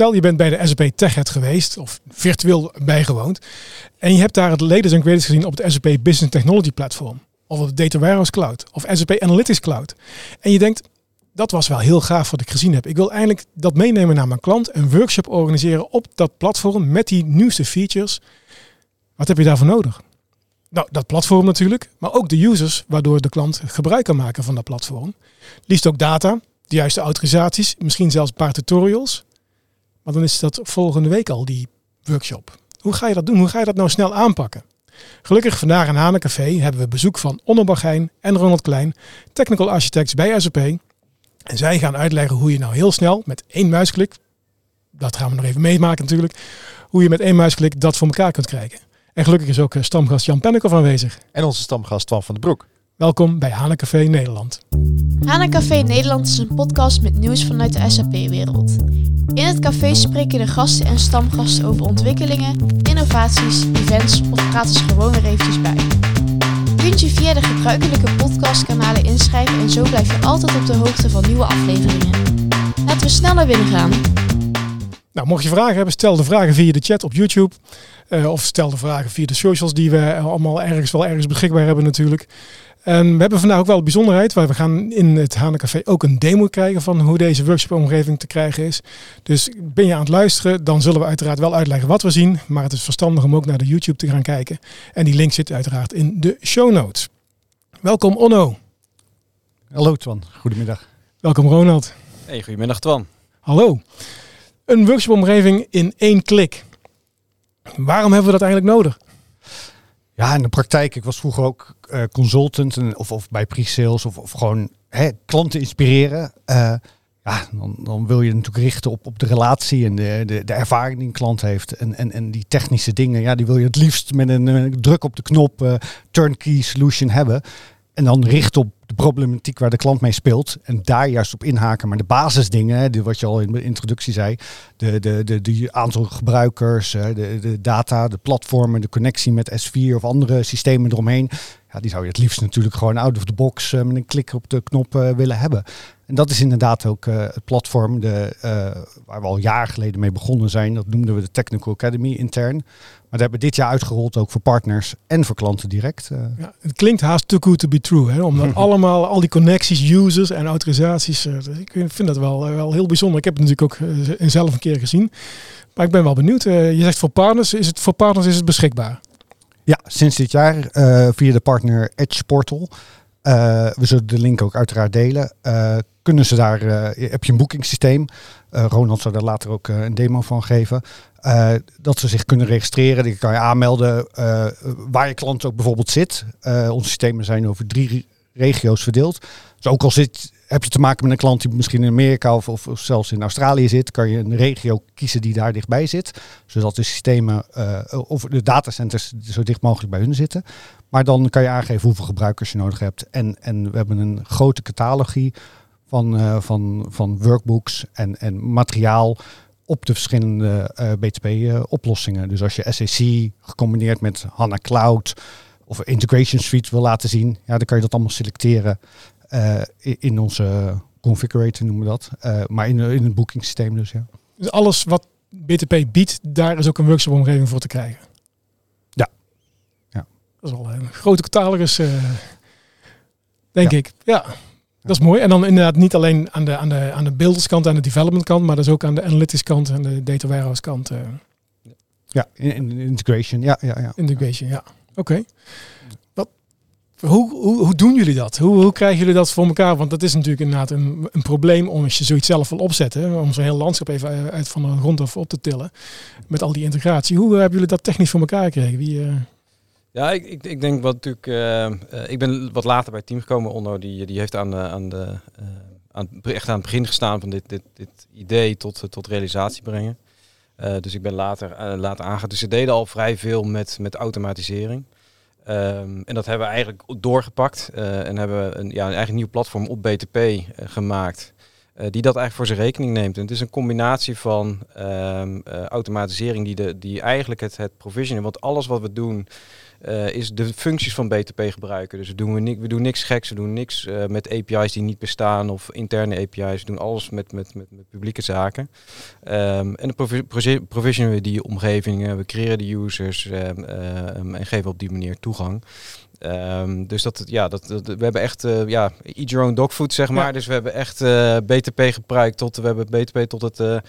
Stel, je bent bij de SAP TechHead geweest of virtueel bijgewoond. En je hebt daar het latest en gezien op het SAP Business Technology Platform. Of op Data Warehouse Cloud. Of SAP Analytics Cloud. En je denkt, dat was wel heel gaaf wat ik gezien heb. Ik wil eindelijk dat meenemen naar mijn klant. Een workshop organiseren op dat platform met die nieuwste features. Wat heb je daarvoor nodig? Nou, dat platform natuurlijk, maar ook de users, waardoor de klant gebruik kan maken van dat platform. Liefst ook data, de juiste autorisaties, misschien zelfs een paar tutorials. Maar dan is dat volgende week al die workshop. Hoe ga je dat doen? Hoe ga je dat nou snel aanpakken? Gelukkig vandaag in Hanencafé hebben we bezoek van Onno Bagijn en Ronald Klein, technical architects bij SAP. En zij gaan uitleggen hoe je nou heel snel met één muisklik, dat gaan we nog even meemaken natuurlijk, hoe je met één muisklik dat voor elkaar kunt krijgen. En gelukkig is ook eh, stamgast Jan Pennekoff aanwezig. En onze stamgast Twan van den Broek. Welkom bij Hanencafé Nederland. Hanencafé Nederland is een podcast met nieuws vanuit de SAP-wereld. In het café spreken de gasten en stamgasten over ontwikkelingen, innovaties, events of praten ze gewoon er eventjes bij. Je kunt je via de gebruikelijke podcastkanalen inschrijven en zo blijf je altijd op de hoogte van nieuwe afleveringen. Laten we snel naar binnen gaan. Nou, mocht je vragen hebben, stel de vragen via de chat op YouTube. Uh, of stel de vragen via de socials die we allemaal ergens wel ergens beschikbaar hebben natuurlijk. En we hebben vandaag ook wel een bijzonderheid, waar we gaan in het Hanencafé ook een demo krijgen van hoe deze workshop-omgeving te krijgen is. Dus ben je aan het luisteren, dan zullen we uiteraard wel uitleggen wat we zien. Maar het is verstandig om ook naar de YouTube te gaan kijken. En die link zit uiteraard in de show notes. Welkom Onno. Hallo Twan, goedemiddag. Welkom Ronald. Hey, goedemiddag Twan. Hallo. Een workshop-omgeving in één klik. Waarom hebben we dat eigenlijk nodig? Ja, in de praktijk. Ik was vroeger ook uh, consultant en, of, of bij pre-sales of, of gewoon hè, klanten inspireren. Uh, ja, dan, dan wil je natuurlijk richten op, op de relatie en de, de, de ervaring die een klant heeft. En, en, en die technische dingen, ja, die wil je het liefst met een, een druk op de knop turnkey solution hebben. En dan richten op de problematiek waar de klant mee speelt. En daar juist op inhaken. Maar de basisdingen, die wat je al in de introductie zei. De, de, de, de aantal gebruikers, de, de data, de platformen, de connectie met S4 of andere systemen eromheen. Ja, die zou je het liefst natuurlijk gewoon out of the box eh, met een klik op de knop uh, willen hebben. En dat is inderdaad ook uh, het platform de, waar we al jaren geleden mee begonnen zijn. Dat noemden we de Technical Academy intern. Maar dat hebben we dit jaar uitgerold ook voor partners en voor klanten direct. Ja, het klinkt haast too good to be true. Hè? Omdat allemaal, al die connecties, users en autorisaties. ik vind dat wel, wel heel bijzonder. Ik heb het natuurlijk ook zelf een keer gezien. Maar ik ben wel benieuwd. je zegt voor partners, is het voor partners is het beschikbaar? Ja, sinds dit jaar via de partner Edge Portal. Uh, we zullen de link ook uiteraard delen. Uh, kunnen ze daar, heb je een boekingssysteem. Ronald zou daar later ook een demo van geven. dat ze zich kunnen registreren. Die kan je aanmelden waar je klant ook bijvoorbeeld zit. onze systemen zijn over drie regio's verdeeld. Dus ook al zit, heb je te maken met een klant die misschien in Amerika of, of, zelfs in Australië zit, kan je een regio kiezen die daar dichtbij zit. Zodat de systemen uh, of de datacenters zo dicht mogelijk bij hun zitten. Maar dan kan je aangeven hoeveel gebruikers je nodig hebt. En, en we hebben een grote catalogie van, uh, van, van workbooks en, en materiaal op de verschillende uh, BTP-oplossingen. dus als je SAC gecombineerd met HANA Cloud of Integration Suite wil laten zien, ja, dan kan je dat allemaal selecteren in onze configurator noemen we dat. Uh, maar in, in het boekingssysteem dus, ja. Dus alles wat BTP biedt, daar is ook een workshop-omgeving voor te krijgen? Ja. ja. Dat is wel een grote catalogus, uh, denk ja. ik. Ja. Dat is mooi. En dan inderdaad niet alleen aan de, aan de, aan de builderskant, aan de development kant, maar dus ook aan de analytics kant en de data warehouse kant. Uh. Ja, in, in, integration. Ja, ja, ja. Integration, ja. Oké. Okay. Hoe, hoe, hoe, doen jullie dat? Hoe, hoe, krijgen jullie dat voor elkaar? Want dat is natuurlijk inderdaad een, een probleem om als je zoiets zelf wil opzetten. Om zo'n heel landschap even uit van de grond af op te tillen. Met al die integratie. Hoe hebben jullie dat technisch voor elkaar gekregen? Wie, uh... Ja, ik, ik, ik, denk wat natuurlijk. Ik ben wat later bij het team gekomen. Onno die, die heeft aan, aan de, aan, echt aan het begin gestaan van dit, dit, dit idee tot, tot realisatie brengen. dus ik ben later, later aangegaan. Dus ze deden al vrij veel met, met automatisering. Um, en dat hebben we eigenlijk doorgepakt uh, en hebben we een, ja, een eigen nieuw platform op BTP uh, gemaakt. eh, die dat eigenlijk voor zijn rekening neemt. En het is een combinatie van ehm, eh, automatisering die, de, die eigenlijk het, het provisionen, want alles wat we doen eh, is de functies van BTP gebruiken. Dus we doen, we, we doen niks geks, we doen niks eh, met API's die niet bestaan of interne API's. We doen alles met, met, met, met publieke zaken. Ehm, en dan provi- provi- provisionen we die omgevingen, we creëren de users ehm, ehm, en geven op die manier toegang. Dus dat, ja, dat, dat- we hebben echt, eh, ja, eat your own dog food, zeg maar. Ja. Dus we hebben echt BTP gebruikt tot, we hebben BTP tot het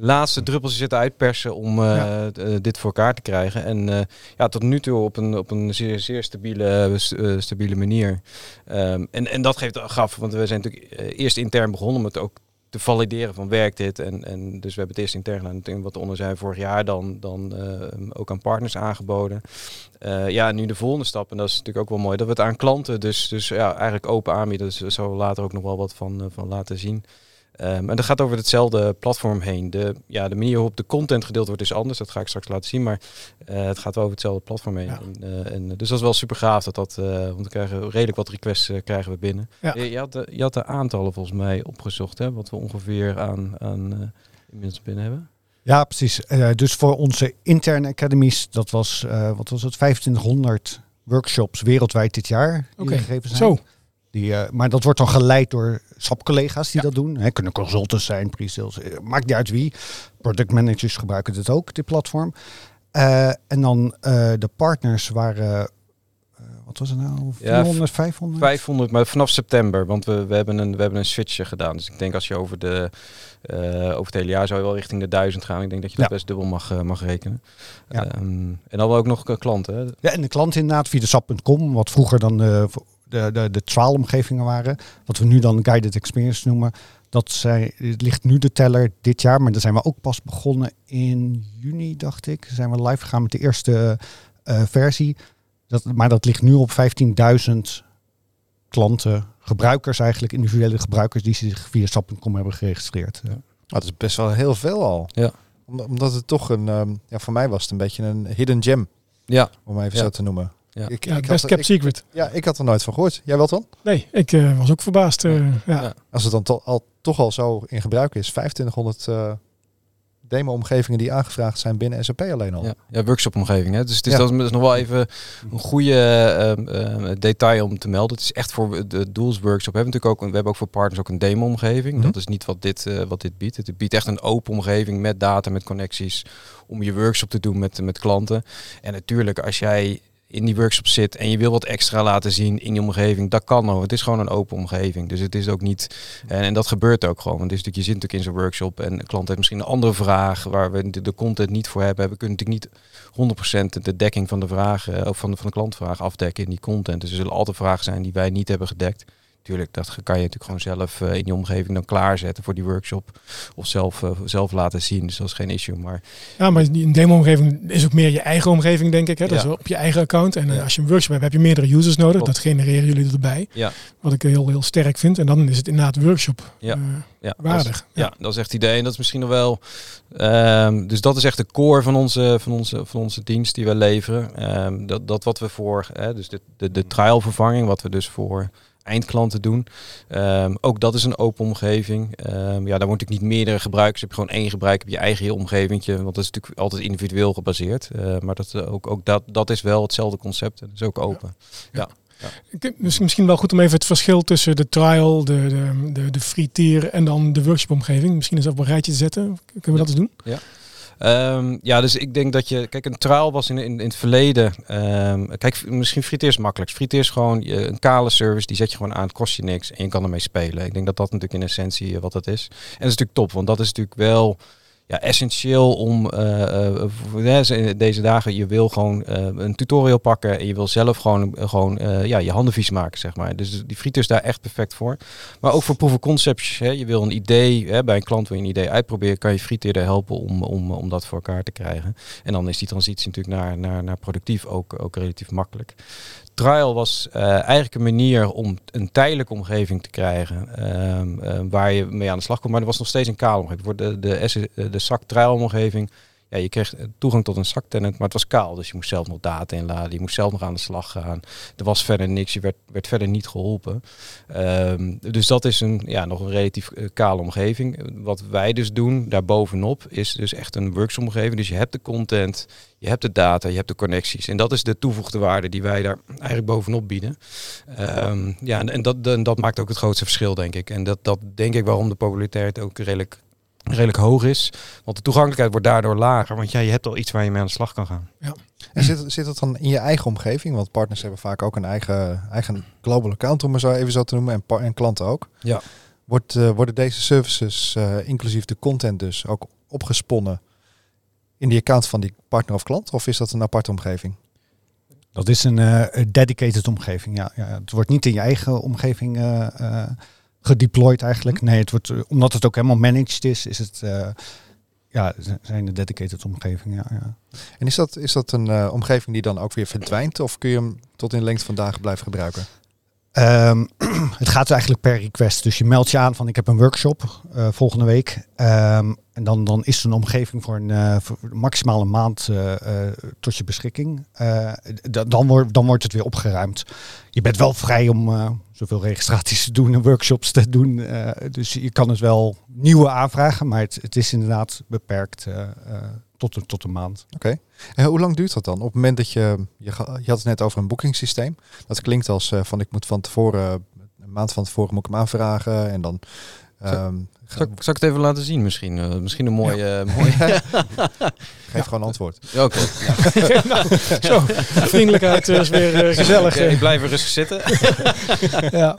laatste druppeltje zitten uitpersen om eh, Ja. eh, dit voor elkaar te krijgen. En eh, ja, tot nu toe op een, op een zeer, zeer stabiele, st- stabiele manier. Ehm, en, en dat geeft gaf, want we zijn natuurlijk eerst intern begonnen om het ook te valideren van werkt dit. En, en dus we hebben het eerst intern gedaan. En wat onder zijn vorig jaar dan, dan eh, ook aan partners aangeboden. Ja, en nu de volgende stap, en dat is natuurlijk ook wel mooi, dat we het aan klanten dus, dus ja, eigenlijk open aanbieden. Dus we zullen later ook nog wel wat van, van laten zien. Ehm, en dat gaat over hetzelfde platform heen. De, ja, de manier waarop de content gedeeld wordt is anders. Dat ga ik straks laten zien. Maar eh, het gaat wel over hetzelfde platform heen. Ja. En, eh, en, dus dat is wel super gaaf. Dat dat, eh, want we krijgen redelijk wat requests eh, krijgen we binnen. Ja. Je, je had de, je had de aantallen volgens mij opgezocht. Hè, wat we ongeveer aan, aan eh, inmiddels binnen hebben. Ja, precies. Eh, dus voor onze interne academies, dat was, eh, wat was het, 2500 workshops wereldwijd dit jaar die Oké, gegeven zijn. Zo, Die, eh, maar dat wordt dan geleid door SAP-collega's die Ja. dat doen. Hè, kunnen consultants zijn, pre-sales, eh, maakt niet uit wie. Product managers gebruiken dit ook, dit platform. Eh, en dan de partners waren, wat was het nou, Ja, 400, 500? 500, maar vanaf september. Want we, we, hebben, een, we hebben een switch gedaan. Dus ik denk als je over, de, over het hele jaar zou je wel richting de 1000 gaan. Ik denk dat je dat Ja. best dubbel mag, mag rekenen. Ja. Ehm, en dan ook nog klanten. Hè? Ja, en de klant inderdaad via de SAP.com, wat vroeger dan de, de, de, de trial-omgevingen waren. Wat we nu dan guided experience noemen. Dat zij, het ligt nu de teller dit jaar, maar daar zijn we ook pas begonnen in juni, dacht ik. Zijn we live gegaan met de eerste eh, versie. Dat, maar dat ligt nu op 15.000 klanten, gebruikers eigenlijk, individuele gebruikers die zich via SAP.com hebben geregistreerd. Ja. Nou, dat is best wel heel veel al. Ja. Om- Omdat het toch een, ehm, ja, voor mij was het een beetje een hidden gem, Ja, om even Ja. zo te noemen. Ja. Ik, ja, ik, best had, kept ik, secret. ja, ik had er nooit van gehoord. Jij wel dan? Nee, ik eh, was ook verbaasd. eh, ja. Ja. Als het dan to- al, toch al zo in gebruik is, 2500 eh, demo-omgevingen die aangevraagd zijn binnen SAP alleen al. ja, ja workshop-omgeving. Hè? Dus, het is, Ja. dat is nog wel even een goede ehm, ehm, detail om te melden. Het is echt voor de Doels Workshop. We hebben natuurlijk ook, een- we hebben ook voor partners ook een demo-omgeving. Mhm. Dat is niet wat dit, eh, wat dit biedt. Het biedt echt een open omgeving met data, met connecties. Om je workshop te doen met, met klanten. En natuurlijk, als jij in die workshop zit en je wil wat extra laten zien in je omgeving, dat kan ook. Het is gewoon een open omgeving. Dus het is ook niet. En, en dat gebeurt ook gewoon. Want het is natuurlijk, je zit natuurlijk in zo'n workshop en een klant heeft misschien een andere vraag waar we de, de content niet voor hebben. We kunnen natuurlijk niet 100% de dekking van de vragen of van de, van de klantvraag afdekken in die content. Dus er zullen altijd vragen zijn die wij niet hebben gedekt. Tuurlijk, dat kan je natuurlijk gewoon zelf eh, in je omgeving dan klaarzetten voor die workshop. Of zelf, eh, zelf laten zien. Dus dat is geen issue. Maar Ja, maar een demo-omgeving is ook meer je eigen omgeving, denk ik. Hè? Dat Ja. is op je eigen account. En eh, Ja. als je een workshop hebt, heb je meerdere users nodig. Klopt. Dat genereren jullie erbij. ja, Wat ik heel, heel sterk vind. En dan is het inderdaad workshop Ja. ja waardig. Dat is, ja. dat is echt het idee. En dat is misschien nog wel. ehm, dus dat is echt de core van onze, van onze, van onze dienst die we leveren. Ehm, dat, dat wat we voor, hè, dus de, de, de trial vervanging, wat we dus voor eindklanten doen. Ehm, ook dat is een open omgeving. Ehm, ja, daar wordt natuurlijk niet meerdere gebruikers. Je hebt gewoon één gebruiker op je eigen omgevingje. Want dat is natuurlijk altijd individueel gebaseerd. Eh, maar dat, eh, ook, ook dat, dat is wel hetzelfde concept. Dat is ook open. Ik- mis- Misschien wel goed om even het verschil tussen de trial, de, de, de, de free tier en dan de workshop omgeving. Misschien eens op een rijtje te zetten. Kunnen we dat eens doen? Ehm, ja, dus ik denk dat je... Kijk, een trial was in, in, in het verleden... ehm, kijk, misschien friteer is makkelijk. Friteer is gewoon een kale service. Die zet je gewoon aan. Het kost je niks. En je kan ermee spelen. Ik denk dat dat natuurlijk in essentie eh, wat dat is. En dat is natuurlijk top. Want dat is natuurlijk wel... Ja, essentieel om eh, eh, voor deze, dagen, je wil gewoon eh, een tutorial pakken en je wil zelf gewoon, eh, gewoon eh, ja, je handen vies maken, zeg maar. Dus die friet is daar echt perfect voor. Maar ook voor of concepts. Hè. Je wil een idee, hè, bij een klant wil je een idee uitproberen, kan je frieteerder helpen om, om, om dat voor elkaar te krijgen. En dan is die transitie natuurlijk naar, naar, naar productief ook, ook relatief makkelijk. Trial was eh, eigenlijk een manier om een tijdelijke omgeving te krijgen ehm, eh, waar je mee aan de slag komt. Maar er was nog steeds een kale omgeving. Voor de, de, S- de SAC trial omgeving ja, je kreeg toegang tot een zaktenant, maar het was kaal. Dus je moest zelf nog data inladen, je moest zelf nog aan de slag gaan. Er was verder niks, je werd, werd verder niet geholpen. Ehm, dus dat is een, ja, nog een relatief uh, kale omgeving. Wat wij dus doen daarbovenop is dus echt een workshop-omgeving. Dus je hebt de content, je hebt de data, je hebt de connecties. En dat is de toevoegde waarde die wij daar eigenlijk bovenop bieden. Um, ja, en, dat, dat maakt ook het grootste verschil, denk ik. En dat, dat denk ik waarom de populariteit ook redelijk redelijk hoog is. Want de toegankelijkheid wordt daardoor lager. Want ja, je hebt al iets waar je mee aan de slag kan gaan. Ja. En zit, zit dat dan in je eigen omgeving? Want partners hebben vaak ook een eigen, eigen global account, om het zo even zo te noemen. En, en klanten ook. Ja. Wordt, uh, worden deze services, uh, inclusief de content dus, ook opgesponnen in die account van die partner of klant? Of is dat een aparte omgeving? Dat is een uh, dedicated omgeving, ja, ja. Het wordt niet in je eigen omgeving gedeployed eigenlijk. Nee, het wordt, omdat het ook helemaal managed is, is het uh, ja, zijn de dedicated omgevingen. Ja, ja. En is dat, is dat een uh, omgeving die dan ook weer verdwijnt of kun je hem tot in lengte van dagen blijven gebruiken? Um, het gaat eigenlijk per request. Dus je meldt je aan van ik heb een workshop uh, volgende week. Um, en dan, dan is een omgeving voor een uh, voor maximaal een maand tot je beschikking. dan, wordt, dan wordt het weer opgeruimd. Je bent wel vrij om zoveel registraties te doen en workshops te doen. dus je kan het wel nieuwe aanvragen, maar het, het is inderdaad beperkt tot, een, tot een maand. Oké. En hoe lang duurt dat dan? Op het moment dat je, je, je had het net over een boekingssysteem. Dat klinkt als van ik moet van tevoren, een maand van tevoren moet ik hem aanvragen en dan... Um, zal, ik, zal ik het even laten zien misschien? Uh, misschien een mooie... Ja. Uh, mooie... Geef ja. gewoon antwoord. Oké. Okay. Ja. nou, zo, vriendelijkheid is weer uh, gezellig. Ik blijf er rustig zitten. ja.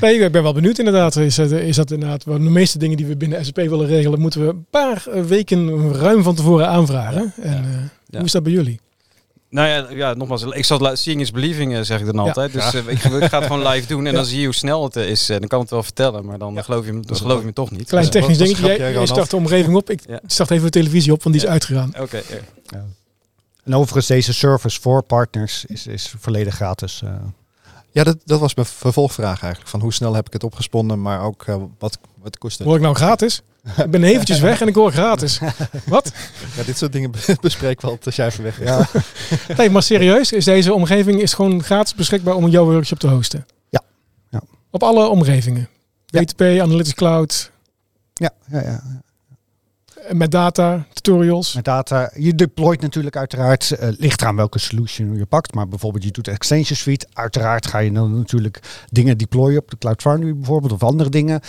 Nee, ik ben wel benieuwd inderdaad. Is dat, is dat inderdaad... De meeste dingen die we binnen SAP willen regelen... moeten we een paar weken ruim van tevoren aanvragen. En, hoe is dat bij jullie? Nou ja, ja, nogmaals, ik zal seeing is believing, uh, zeg ik dan altijd. Ja, dus uh, ik, ik, ga het gewoon live doen en dan zie je hoe snel het is. Uh, dan kan het wel vertellen, maar dan geloof je, dan geloof je me toch niet. Klein technisch dingetje. Jij, jij start de omgeving op. Ik start even de televisie op, want die is uitgegaan. Oké. Okay, en overigens, deze service voor partners is, is volledig gratis. Ja, dat, dat was mijn vervolgvraag eigenlijk. Van hoe snel heb ik het opgesponnen, maar ook wat, wat kost het? Hoor ik nou gratis? ik ben eventjes weg en ik hoor gratis. Wat? Ja, dit soort dingen bespreek wel als jij even weg. Ja. nee, maar serieus, is deze omgeving is gewoon gratis beschikbaar om jouw workshop te hosten? Ja. ja. Op alle omgevingen? BTP, Analytics Cloud? Ja, ja, ja. Met data, tutorials? Met data. Je deployt natuurlijk uiteraard. Uh, ligt eraan welke solution je pakt. Maar bijvoorbeeld je doet Extension Suite. Uiteraard ga je dan natuurlijk dingen deployen op de Cloud Foundry bijvoorbeeld. Of andere dingen.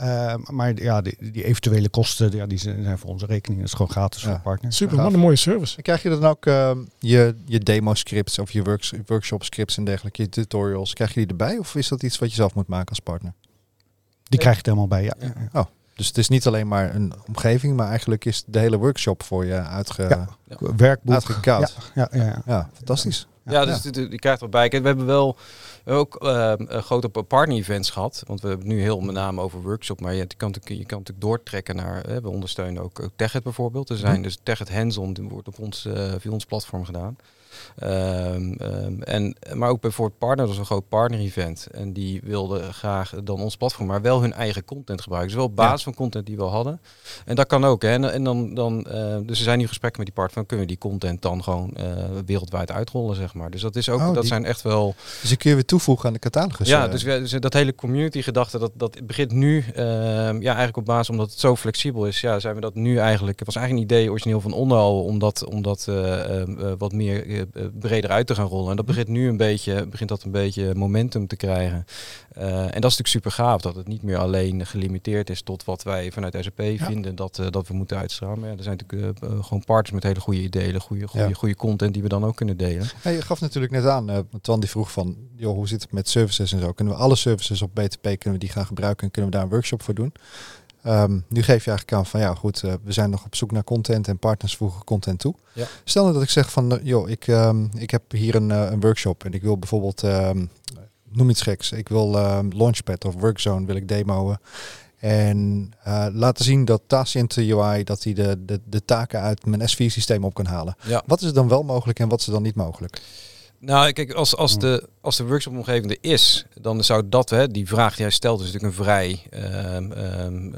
Uh, maar ja, die, die, eventuele kosten, ja, die zijn voor onze rekening. Dat is gewoon gratis ja. voor partners. Super, wat een mooie service. En krijg je dan ook uh, je, je demo scripts of je works, workshop scripts en dergelijke, je tutorials, krijg je die erbij? Of is dat iets wat je zelf moet maken als partner? Die krijg je helemaal bij, ja. ja. Oh, dus het is niet alleen maar een omgeving, maar eigenlijk is de hele workshop voor je uitge, ja. werkboek. Ja, ja, ja, ja. fantastisch. Ja, dus die, krijgt erbij. We hebben wel ook uh, grote partner-events gehad. Want we hebben het nu heel met name over workshop. Maar je kan, je kan natuurlijk doortrekken naar... we ondersteunen ook, ook Techet bijvoorbeeld. Er zijn dus Techet Hands-on, die wordt op ons, uh, via ons platform gedaan. Um, um, en, maar ook bijvoorbeeld Partner, dat was een groot partner-event. En die wilden graag dan ons platform, maar wel hun eigen content gebruiken. Dus wel op basis van content die we al hadden. En dat kan ook. Hè. En, en dan, dan, uh, dus er zijn nu gesprekken met die partner van kunnen we die content dan gewoon uh, wereldwijd uitrollen, zeg maar. Dus dat is ook, oh, dat die, zijn echt wel. Dus die kun je weer toevoegen aan de catalogus. Ja, dus, we, dus dat hele community gedachte, dat, dat begint nu, uh, ja, eigenlijk op basis omdat het zo flexibel is. Ja, zijn we dat nu eigenlijk. Het was eigenlijk een idee origineel van onderal om dat, om dat wat meer breder uit te gaan rollen. En dat begint nu een beetje, begint dat een beetje momentum te krijgen. Uh, en dat is natuurlijk super gaaf, dat het niet meer alleen gelimiteerd is tot wat wij vanuit SAP ja. vinden dat, uh, dat we moeten uitstralen. Maar ja, er zijn natuurlijk gewoon partners met hele goede ideeën, goede, goede, ja. goede content die we dan ook kunnen delen. Ja, je gaf natuurlijk net aan, Twan die vroeg van, joh, hoe zit het met services en zo? Kunnen we alle services op BTP, kunnen we die gaan gebruiken en kunnen we daar een workshop voor doen? Um, nu geef je eigenlijk aan van ja goed, uh, we zijn nog op zoek naar content en partners voegen content toe. Ja. Stel nou dat ik zeg van uh, joh, ik, um, ik heb hier een, uh, een workshop en ik wil bijvoorbeeld, um, noem iets geks, ik wil Launchpad of Workzone wil ik demoen. En laten zien dat Tacient UI dat hij de, de, de taken uit mijn S4 systeem op kan halen. Ja. Wat is er dan wel mogelijk en wat is dan niet mogelijk? Nou, kijk, als, als, de, als de workshop-omgeving er is, dan zou dat, hè, die vraag die jij stelt, is natuurlijk een vrij um, um,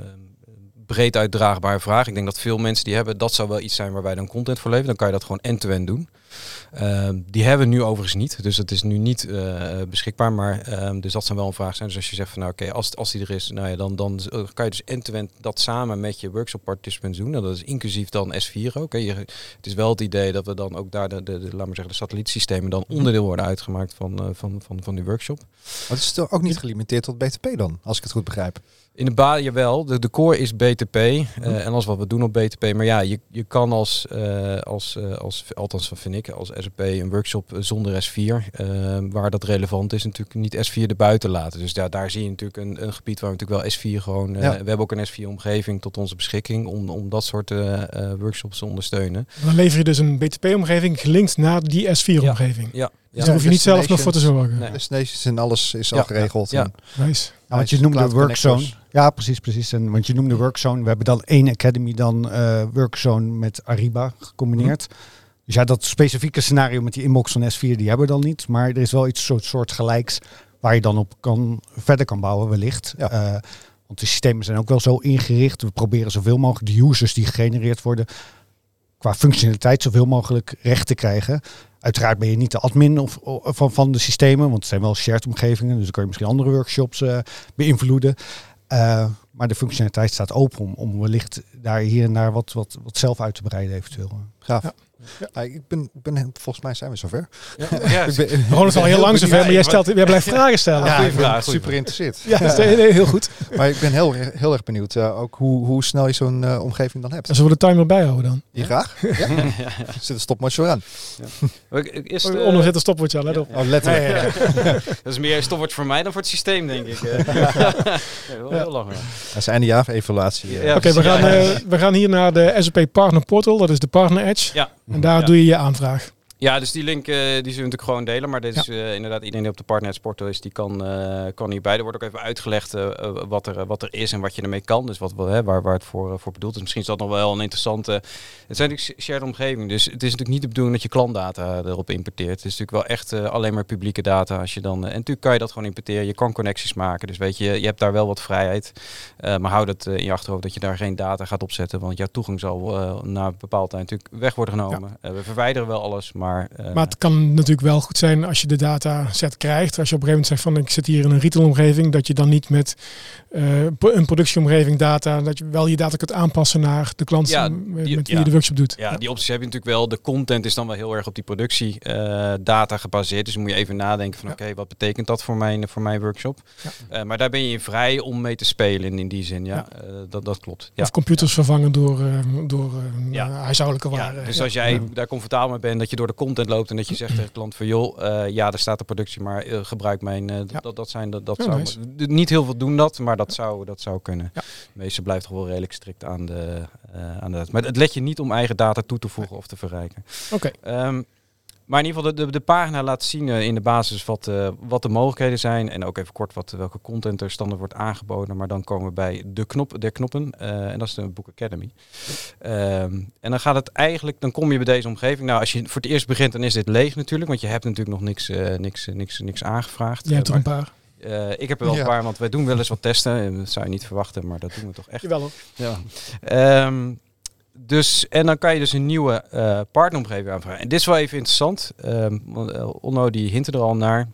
breed uitdraagbare vraag. Ik denk dat veel mensen die hebben, dat zou wel iets zijn waar wij dan content voor leveren. Dan kan je dat gewoon end-to-end doen. Ehm, die hebben we nu overigens niet, dus dat is nu niet eh, beschikbaar. Maar ehm, dus dat zou wel een vraag zijn. Dus als je zegt van nou oké, als, als die er is, nou ja, dan, dan eh, kan je dus end-to-end dat samen met je workshop participants doen. En dat is inclusief dan S4 ook. Hè. Je, het is wel het idee dat we dan ook daar de, de, de laat maar zeggen, de satellietsystemen dan Mhm. onderdeel worden uitgemaakt van, eh, van, van, van die workshop. Maar het is toch ook niet gelimiteerd tot BTP dan, als ik het goed begrijp. In de baan, jawel. De, de core is BTP eh, Mhm. en alles wat we doen op BTP. Maar ja, je, je kan als, eh, als, eh, als, althans vind ik, als SAP een workshop zonder S4, eh, waar dat relevant is, natuurlijk niet S4 erbuiten laten. Dus ja, daar zie je natuurlijk een, een gebied waar we natuurlijk wel S4 gewoon, Ja. we hebben ook een S4-omgeving tot onze beschikking om, om dat soort workshops te ondersteunen. Dan lever je dus een BTP-omgeving gelinkt naar die S4-omgeving. Ja, Dus daar hoef je niet zelf nog voor te zorgen. Nee. Destinations en alles is Ja, al geregeld. ja. Nice. Ja, want je noemde workzone. Ja, precies, precies. En, want je noemde workzone. We hebben dan één academy dan eh workzone met Ariba gecombineerd. Dus ja, dat specifieke scenario met die inbox van S4, die hebben we dan niet. Maar er is wel iets soort, soort gelijks waar je dan op kan, verder kan bouwen wellicht. Ja. Eh, want de systemen zijn ook wel zo ingericht. We proberen zoveel mogelijk de users die gegenereerd worden qua functionaliteit zoveel mogelijk recht te krijgen. Uiteraard ben je niet de admin of, van, van de systemen, want het zijn wel shared omgevingen. Dus dan kan je misschien andere workshops eh, beïnvloeden. Eh, maar de functionaliteit staat open om, om wellicht daar hier en daar wat, wat, wat zelf uit te breiden eventueel. Gaaf. Ja. Ah, ik ben, ben, volgens mij zijn we zover. Ja, ja, Ik ben- Ron is al heel lang zover, maar jij, stelt, jij blijft vragen stellen. Ja, Ja, ik ben super geïnteresseerd. dat is heel, heel goed. Maar ik ben heel, heel erg benieuwd eh, ook hoe, hoe snel je zo'n eh, omgeving dan hebt. En zullen we de timer bijhouden dan? Je graag? Ja? Zit een stopwatch aan. Is eh, Onder zit een stopwoordje aan, let op. Oh, letterlijk. dat is meer een stopwoord voor mij dan voor het systeem, denk ik. eh. ja, heel lang. ja. Dat is einde jaar evaluatie. Ja, Oké, we, gaan, Ja. eh, we gaan hier naar de SAP Partner Portal. Dat is de Partner Edge. Ja. En daar Ja. doe je je aanvraag. Ja, dus die link eh, die zullen we natuurlijk gewoon delen. Maar dit is eh, inderdaad iedereen die op de Partner Portal is, die kan, eh kan hierbij. Er wordt ook even uitgelegd eh, eh, wat, er, wat er is en wat je ermee kan. Dus wat, waar, waar het voor, eh, voor bedoeld is. Misschien is dat nog wel een interessante... Het zijn natuurlijk shared omgeving. Dus het is natuurlijk niet de bedoeling dat je klantdata erop importeert. Het is natuurlijk wel echt eh, alleen maar publieke data. Als je dan, eh, en natuurlijk kan je dat gewoon importeren. Je kan connecties maken. Dus weet je, je hebt daar wel wat vrijheid. Eh, maar houd het eh, in je achterhoofd dat je daar geen data gaat opzetten. Want jouw toegang zal eh, na een bepaald tijd natuurlijk weg worden genomen. Eh, we verwijderen wel alles, maar... eh, Maar het kan natuurlijk wel goed zijn als je de dataset krijgt. Als je op een gegeven moment zegt van ik zit hier in een retailomgeving. Dat je dan niet met eh, pro- een productieomgeving data. Dat je wel je data kunt aanpassen naar de klant Ja, met wie ja. je de workshop doet. Ja, die opties heb je natuurlijk wel. De content is dan wel heel erg op die productiedata data gebaseerd. Dus dan moet je even nadenken van oké, wat betekent dat voor mijn, voor mijn workshop? Eh, maar daar ben je in vrij om mee te spelen in, die zin. Ja. Eh, dat, dat klopt. Of computers vervangen door, eh, door eh, eh, huishoudelijke Ja, waren. dus als jij daar comfortabel mee bent, dat je door de content loopt en dat je zegt tegen de klant van joh, eh, ja, daar staat de productie, maar eh, gebruik mijn, eh, Ja. dat, dat zijn, dat, dat zou, nice. niet heel veel doen dat, maar dat zou, dat zou kunnen. Ja. De meeste blijft toch wel redelijk strikt aan de, aan de, maar het let je niet om eigen data toe te voegen of te verrijken. Oké. Ehm, maar in ieder geval, de, de, de pagina laat zien eh, in de basis wat, eh, wat de mogelijkheden zijn. En ook even kort wat, welke content er standaard wordt aangeboden. Maar dan komen we bij de knop der knoppen. eh, en dat is de Book Academy. Ehm, en dan gaat het eigenlijk, dan kom je bij deze omgeving. Nou, als je voor het eerst begint, dan is dit leeg natuurlijk. Want je hebt natuurlijk nog niks, eh, niks, eh, niks, niks aangevraagd. Jij hebt er Eh, een paar. eh, ik heb er wel Ja. een paar, want wij doen wel eens wat testen. En Dat zou je niet verwachten, maar dat doen we toch echt. Jawel hoor. Ja. Ehm, dus, en dan kan je dus een nieuwe eh partneromgeving aanvragen. En dit is wel even interessant. Ehm want, eh, Onno die hint er al naar.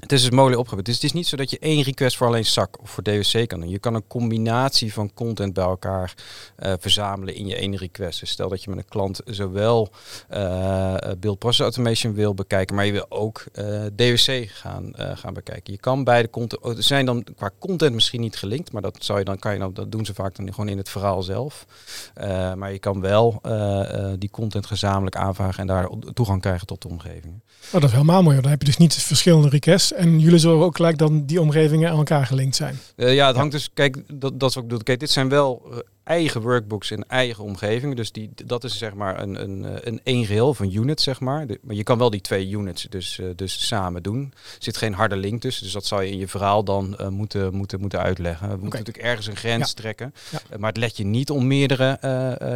Het is dus mogelijk opgebouwd. Dus het is niet zo dat je één request voor alleen SAC of voor DWC kan doen. Je kan een combinatie van content bij elkaar eh, verzamelen in je ene request. Dus stel dat je met een klant zowel eh build process automation wil bekijken, maar je wil ook eh, DWC gaan, gaan bekijken. Je kan beide content, oh, zijn dan qua content misschien niet gelinkt, maar dat zou je dan kan je dan dat doen ze vaak dan gewoon in het verhaal zelf. Maar je kan wel die content gezamenlijk aanvragen en daar toegang krijgen tot de omgeving. Oh, dat is helemaal mooi. Dan heb je dus niet verschillende requests. En jullie zullen ook gelijk dan die omgevingen aan elkaar gelinkt zijn. Eh, ja, het hangt dus, kijk, dat, dat is bedoel. Kijk, dit zijn wel eh, eigen workbooks in eigen omgevingen. Dus die, dat is zeg maar een, een, eh, een één geheel van units, zeg maar. De- maar je kan wel die twee units dus, eh, dus samen doen. Er zit geen harde link tussen, dus dat zou je in je verhaal dan eh, moeten, moeten, moeten uitleggen. We moeten natuurlijk ergens een grens Ja. trekken. Ja. Maar het let je niet om meerdere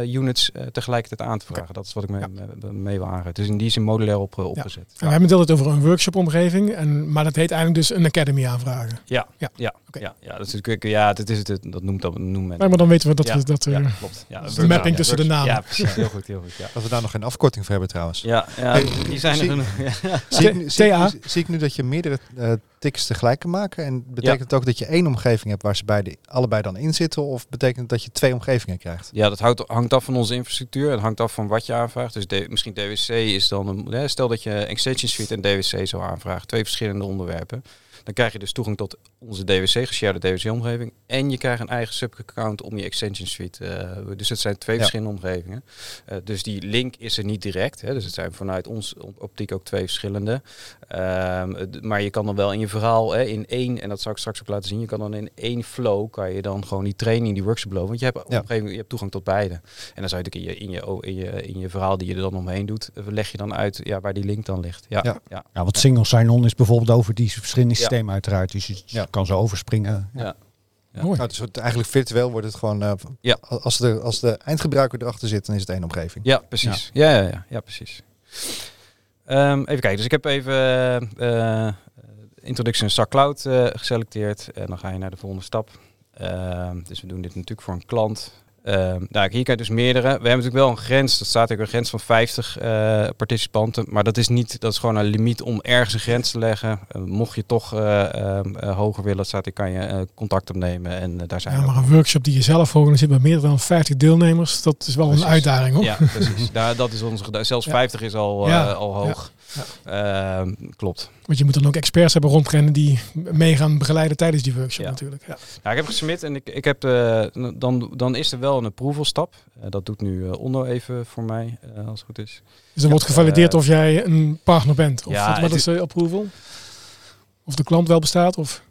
units tegelijkertijd aan te vragen. Dat is wat ik mee, Ja. mee, mee wil aangeven. Dus in die zin modulair op, opgezet. En we hebben het altijd over een workshop-omgeving. En, maar dat heet eigenlijk dus een academy aanvragen. Ja, Ja. ja, ja, ja, dat is natuurlijk, ja, dat is het, dat noemt dat noemt men. Maar dan weten we dat Ja. Dat er Ja, klopt. Ja, de mapping ja, tussen de namen. Ja, precies. Heel goed, heel goed. Ja, Dat we daar nog geen afkorting voor hebben trouwens. ja, ja Hey, die zijn er zie- genoeg. Ja. Zie ik, nu- zie, ik nu- zie ik nu dat je meerdere eh tickets tegelijk kan maken? En betekent het ook dat je één omgeving hebt waar ze beide, allebei dan in zitten? Of betekent het dat je twee omgevingen krijgt? Ja, dat houdt, hangt af van onze infrastructuur. Het hangt af van wat je aanvraagt. Dus misschien DWC is dan een. hè, Stel dat je Extension Suite en DWC zou aanvragen. Twee verschillende onderwerpen. Dan krijg je dus toegang tot onze DWC, geshared DWC-omgeving. En je krijgt een eigen subaccount om je Extension Suite. eh, dus het zijn twee Ja. verschillende omgevingen. Eh, dus die link is er niet direct. Hè. Dus het zijn vanuit ons op- optiek ook twee verschillende. Ehm, d- maar je kan dan wel in je verhaal hè, in één, en dat zal ik straks ook laten zien, je kan dan in één flow, kan je dan gewoon die training, die workshop lopen. Want je hebt op een gegeven moment je hebt toegang tot beide. En dan zou je natuurlijk in je, in je, o- in je, in je verhaal die je er dan omheen doet, eh, leg je dan uit ja, waar die link dan ligt. Ja, Ja. ja. Ja, want single sign-on is bijvoorbeeld over die verschillende Ja. Uiteraard. Dus je Ja. kan zo overspringen. Ja. Ja. Mooi. Nou, dus het- eigenlijk virtueel wordt het gewoon... eh, Ja. als, de, als de eindgebruiker erachter zit, dan is het één omgeving. Ja, precies. Ja, ja, ja, ja, precies. Ehm, even kijken, dus ik heb even eh, eh, Introduction SAC Cloud eh, geselecteerd. En dan ga je naar de volgende stap. Ehm, dus we doen dit natuurlijk voor een klant. Ehm, nou, hier kan je dus meerdere. We hebben natuurlijk wel een grens. Dat staat ook een grens van 50 eh, participanten. Maar dat is niet, dat is gewoon een limiet om ergens een grens te leggen. Eh, mocht je toch eh, ehm, eh, hoger willen, staat, dan kan je contact opnemen. En daar zijn Ja, maar ook. een workshop die je zelf organiseert met meer dan 50 deelnemers, dat is wel Precies. een uitdaging hoor. Ja, precies. Daar, dat is onze Zelfs Ja. 50 is al, Ja. al hoog. Ehm, klopt. Want je moet dan ook experts hebben rondrennen die meegaan begeleiden tijdens die workshop Ja. natuurlijk. Ja. Nou, ik heb gesubmit en ik, ik heb, eh, dan, dan is er wel een approval stap. Eh, dat doet nu eh Onno even voor mij, als het goed is. Dus dan wordt gevalideerd of jij een partner bent. Of ja, wat, wat is de approval? Of de klant wel bestaat? Of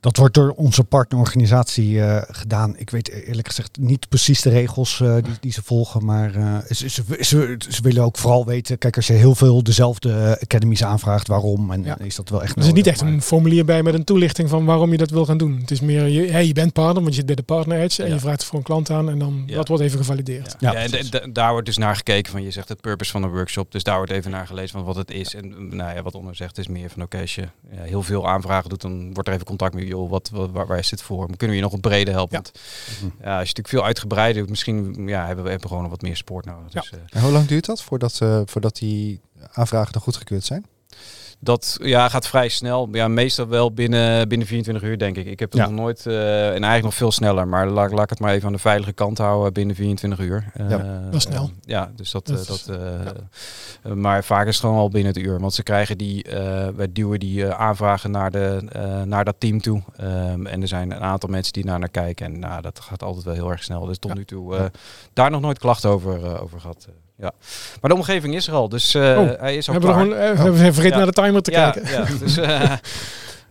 Dat wordt door onze partnerorganisatie eh, gedaan. Ik weet eerlijk gezegd niet precies de regels eh, die, die ze volgen. Maar eh, ze, ze, ze, ze willen ook vooral weten. Kijk, als je heel veel dezelfde academies aanvraagt, waarom? En Ja. is dat wel echt er zit niet echt maar- een formulier bij met een toelichting van waarom je dat wil gaan doen. Het is meer, je, hey, je bent partner, want je zit bij de partner edge en Ja. je vraagt voor een klant aan en dan Ja. dat wordt even gevalideerd. Ja, Ja, en daar wordt dus naar gekeken van, je zegt het purpose van een workshop. Dus daar wordt even naar gelezen van wat het is. En nou ja, wat Onno zegt is meer van, oké, als je ja, heel veel aanvragen doet, dan wordt er even contact met, joh, wat, wat, waar, waar is dit voor? Kunnen we je nog wat breder helpen? Ja. Want, ja, als je natuurlijk veel uitgebreider doet, misschien ja, hebben we gewoon nog wat meer support nodig. Dus, eh, En hoe lang duurt dat voordat, eh, voordat die aanvragen dan goedgekeurd zijn? Dat ja, gaat vrij snel. Ja, meestal wel binnen, binnen 24 uur, denk ik. Ik heb het Ja. nog nooit, eh, en eigenlijk nog veel sneller, maar laat, laat ik het maar even aan de veilige kant houden binnen 24 uur. Eh, Ja, dat is snel. eh, ja, dus dat. Dat eh, dat eh, eh, maar vaak is het gewoon al binnen het uur. Want ze krijgen die, eh wij duwen die eh, aanvragen naar, de, eh, naar dat team toe. Ehm, en er zijn een aantal mensen die naar naar kijken. En nou, dat gaat altijd wel heel erg snel. Dus tot Ja. nu toe eh, daar nog nooit klachten over, eh, over gehad. Eh, ja. Maar de omgeving is er al, dus eh, Oh, hij is We al hebben, klaar. gewoon, eh, we hebben vergeten Ja. naar de timer te ja, kijken. Ja, dus, eh,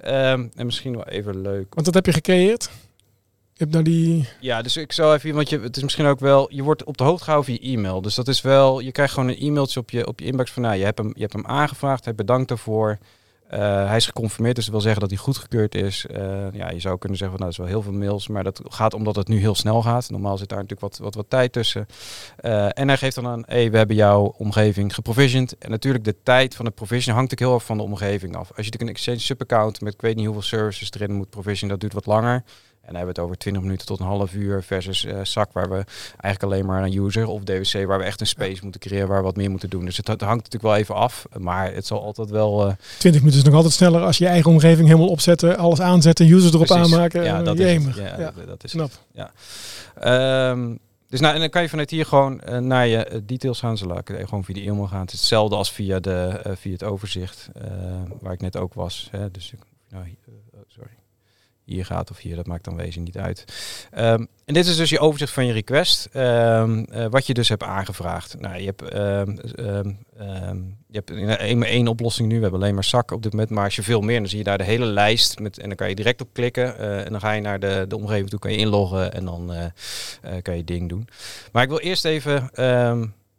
ehm, en misschien wel even leuk. Want dat heb je gecreëerd. Je hebt nou die... Ja, dus ik zou even, want je, het is misschien ook wel, je wordt op de hoogte gehouden via e-mail. Dus dat is wel, je krijgt gewoon een e-mailtje op je, op je inbox van, nou, je hebt hem, je hebt hem aangevraagd, hij bedankt daarvoor. Eh, hij is geconfirmeerd, dus dat wil zeggen dat hij goedgekeurd is. Eh, ja, je zou kunnen zeggen van, nou, dat is wel heel veel mails, maar dat gaat omdat het nu heel snel gaat. Normaal zit daar natuurlijk wat, wat, wat tijd tussen. Eh, en hij geeft dan aan, hey, we hebben jouw omgeving geprovisioned. En natuurlijk de tijd van het provision hangt ook heel erg van de omgeving af. Als je natuurlijk een Exchange subaccount met ik weet niet hoeveel services erin moet provisionen, dat duurt wat langer. En dan hebben we het over 20 minuten tot een half uur versus eh SAC, waar we eigenlijk alleen maar een user of DWC, waar we echt een space moeten creëren, waar we wat meer moeten doen. Dus het, het hangt natuurlijk wel even af, maar het zal altijd wel. eh, 20 minuten is nog altijd sneller als je je eigen omgeving helemaal opzetten, alles aanzetten, users erop precies. aanmaken. Ja, dat is het. Ja, Ja, dat is snap. het. Ehm, dus nou, en dan kan je vanuit hier gewoon eh, naar je details gaan. Zodat ik gewoon via de e-mail gaan. Het is hetzelfde als via, de, via het overzicht, waar ik net ook was. Hè. Dus ik, nou, oh, sorry. Hier gaat of hier, dat maakt dan wezen niet uit. Ehm, en dit is dus je overzicht van je request. ehm, eh, wat je dus hebt aangevraagd. Nou, je hebt, ehm, je hebt één, één oplossing nu. We hebben alleen maar zak op dit moment. Maar als je veel meer, dan zie je daar de hele lijst. Met, en dan kan je direct op klikken. eh, en dan ga je naar de, de omgeving toe, kan je inloggen. En dan eh, kan je ding doen. Maar ik wil eerst even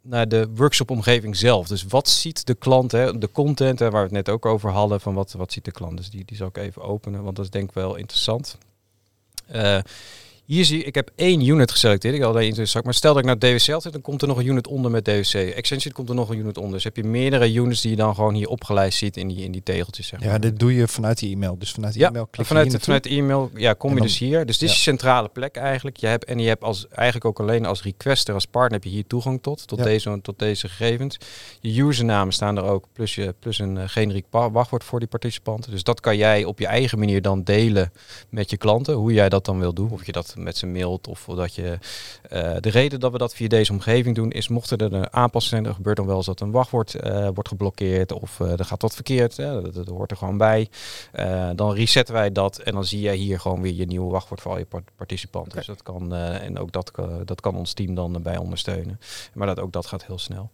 naar de workshop-omgeving zelf. Dus wat ziet de klant, hè, de content, hè, waar we het net ook over hadden, van wat, wat ziet de klant? Dus die, die zal ik even openen, want dat is denk ik wel interessant. Eh, Hier zie ik, ik heb één unit geselecteerd. Ik had alleen interessant. Maar stel dat ik naar DWC zit, dan komt er nog een unit onder met DWC. Extension komt er nog een unit onder. Dus heb je meerdere units die je dan gewoon hier opgelijst ziet in die, in die tegeltjes. Zeg maar. Ja, dit doe je vanuit die e-mail. Dus vanuit die Ja, e-mail klik je vanuit, de, vanuit de e-mail ja, kom je dus hier. Dus dit is je centrale plek eigenlijk. Je hebt, en je hebt als, eigenlijk ook alleen als requester, als partner, heb je hier toegang tot. Tot, Ja. deze, tot deze gegevens. Je usernamen staan er ook, plus, je, plus een eh, generiek wachtwoord voor die participanten. Dus dat kan jij op je eigen manier dan delen met je klanten. Hoe jij dat dan wil doen. Of je dat met ze mailt. Of dat je... eh, de reden dat we dat via deze omgeving doen, is mochten er een aanpassingen zijn, er gebeurt dan wel eens dat een wachtwoord eh, wordt geblokkeerd. Of eh, er gaat wat verkeerd. hè, dat, dat hoort er gewoon bij. Dan resetten wij dat en dan zie jij hier gewoon weer je nieuwe wachtwoord voor al je part- participanten. Dus dat kan, en ook dat, kan- dat kan ons team dan bij ondersteunen. Maar dat, ook dat gaat heel snel.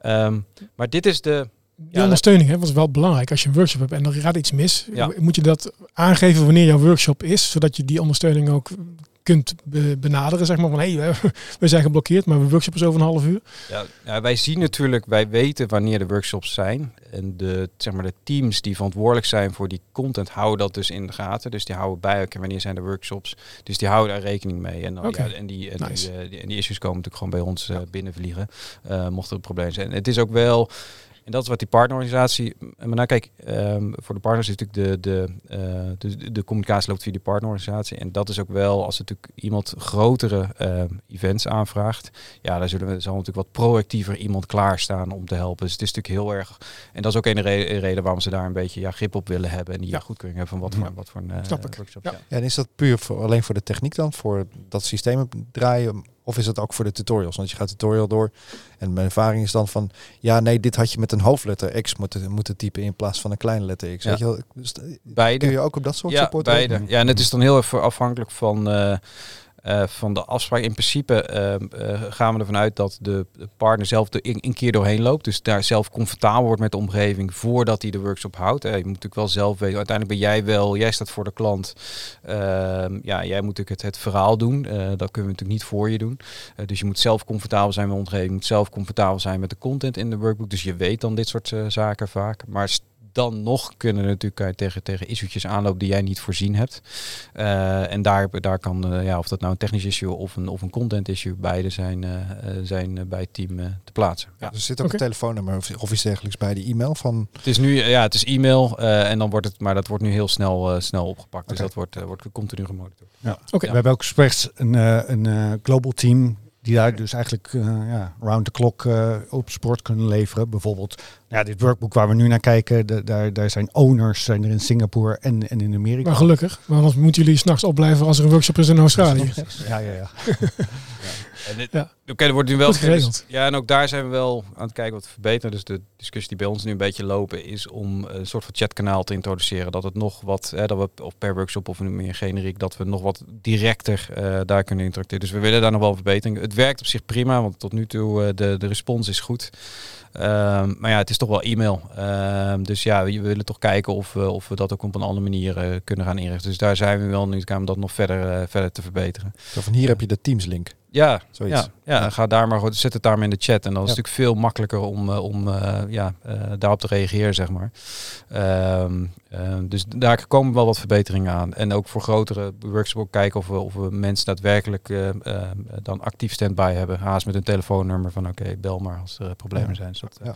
Ehm, maar dit is de. Die Ja, ondersteuning hè, was wel belangrijk. Als je een workshop hebt en er gaat iets mis, moet je dat aangeven wanneer jouw workshop is, zodat je die ondersteuning ook kunt be- benaderen. Zeg maar van hé, hey, we- we zijn geblokkeerd, maar we workshop is over een half uur. Ja, ja, wij zien natuurlijk, wij weten wanneer de workshops zijn. En de, zeg maar, de teams die verantwoordelijk zijn voor die content houden dat dus in de gaten. Dus die houden bij elkaar wanneer zijn de workshops. Dus die houden daar rekening mee. En, dan, Oké. ja, en, die, en, Nice. die, eh, die, en die issues komen natuurlijk gewoon bij ons eh, binnenvliegen. eh, mocht er een probleem zijn. En het is ook wel. En dat is wat die partnerorganisatie. Maar nou kijk, ehm, voor de partners is natuurlijk de, de, eh, de, de communicatie loopt via die partnerorganisatie. En dat is ook wel als natuurlijk iemand grotere ehm, events aanvraagt. Ja, daar zullen we zal natuurlijk wat proactiever iemand klaarstaan om te helpen. Dus het is natuurlijk heel erg. En dat is ook een re- reden waarom ze daar een beetje ja, grip op willen hebben. En die Ja. goedkeuring hebben van wat voor, wat voor een eh, Snap ik. workshop. Ja. Ja. Ja, en is dat puur voor, alleen voor de techniek dan? Voor dat systeem draaien? Of is het ook voor de tutorials? Want je gaat tutorial door. En mijn ervaring is dan van... Ja, nee, dit had je met een hoofdletter X moeten, moeten typen in plaats van een kleine letter X. Ja. Weet je wel? Dus, eh, Beide. Kun je ook op dat soort Ja, support beide. Ja, en het is dan heel even afhankelijk van, eh, eh, van de afspraak. In principe ehm, eh, gaan we ervan uit dat de de partner zelf er een, een keer doorheen loopt. Dus daar zelf comfortabel wordt met de omgeving voordat hij de workshop houdt. Eh, je moet natuurlijk wel zelf weten. Uiteindelijk ben jij wel, jij staat voor de klant. Ehm, ja, jij moet natuurlijk het, verhaal doen. Dat kunnen we natuurlijk niet voor je doen. Dus je moet zelf comfortabel zijn met de omgeving. Je moet zelf comfortabel zijn met de content in de workbook. Dus je weet dan dit soort zaken vaak. Maar dan nog kunnen er natuurlijk eh, tegen, tegen issues aanlopen die jij niet voorzien hebt. Eh, en daar, daar kan, eh, ja, of dat nou een technisch issue of een, of een content issue, beide zijn, zijn bij het team eh, te plaatsen. Ja. Dus er zit ook een telefoonnummer of, of iets dergelijks bij die e-mail van... Het is nu, ja, het is e-mail eh, en dan wordt het, maar dat wordt nu heel snel, eh, snel opgepakt. Dus dat wordt, wordt continu gemonitord. Oké. We hebben ook expres een, eh, een eh, global team die daar dus eigenlijk eh, ja, round the clock eh, op sport kunnen leveren. Bijvoorbeeld ja, dit workbook waar we nu naar kijken, de- daar, daar zijn owners zijn er in Singapore en, en in Amerika. Maar gelukkig, maar anders moeten jullie s'nachts opblijven als er een workshop is in Australië. Ja, ja, ja. En dit, Ja. Oké, er wordt nu wel geregeld. Ja, en ook daar zijn we wel aan het kijken wat te verbeteren. Dus de discussie die bij ons nu een beetje lopen is om een soort van chatkanaal te introduceren. Dat het nog wat, hè, dat we of per workshop of meer generiek, dat we nog wat directer eh, daar kunnen interacteren. Dus we willen daar nog wel verbetering. Het werkt op zich prima, want tot nu toe eh, de, de respons is goed. Ehm, maar ja, het is toch wel e-mail. Ehm, dus ja, we, we willen toch kijken of we, of we dat ook op een andere manier eh, kunnen gaan inrichten. Dus daar zijn we wel nu om dat nog verder, verder te verbeteren. Zo van hier heb je de Teams link. Ja, Zoiets. ja, ja, ga daar maar gewoon, zet het daar maar in de chat. En dan is Ja. het natuurlijk veel makkelijker om, eh, om eh, ja, eh, daarop te reageren, zeg maar. Ehm, ehm, dus daar komen wel wat verbeteringen aan. En ook voor grotere workshops kijken of we, of we mensen daadwerkelijk dan actief standby hebben. Haast met een telefoonnummer van oké, bel maar als er problemen Ja. zijn. Dus dat, eh, Ja.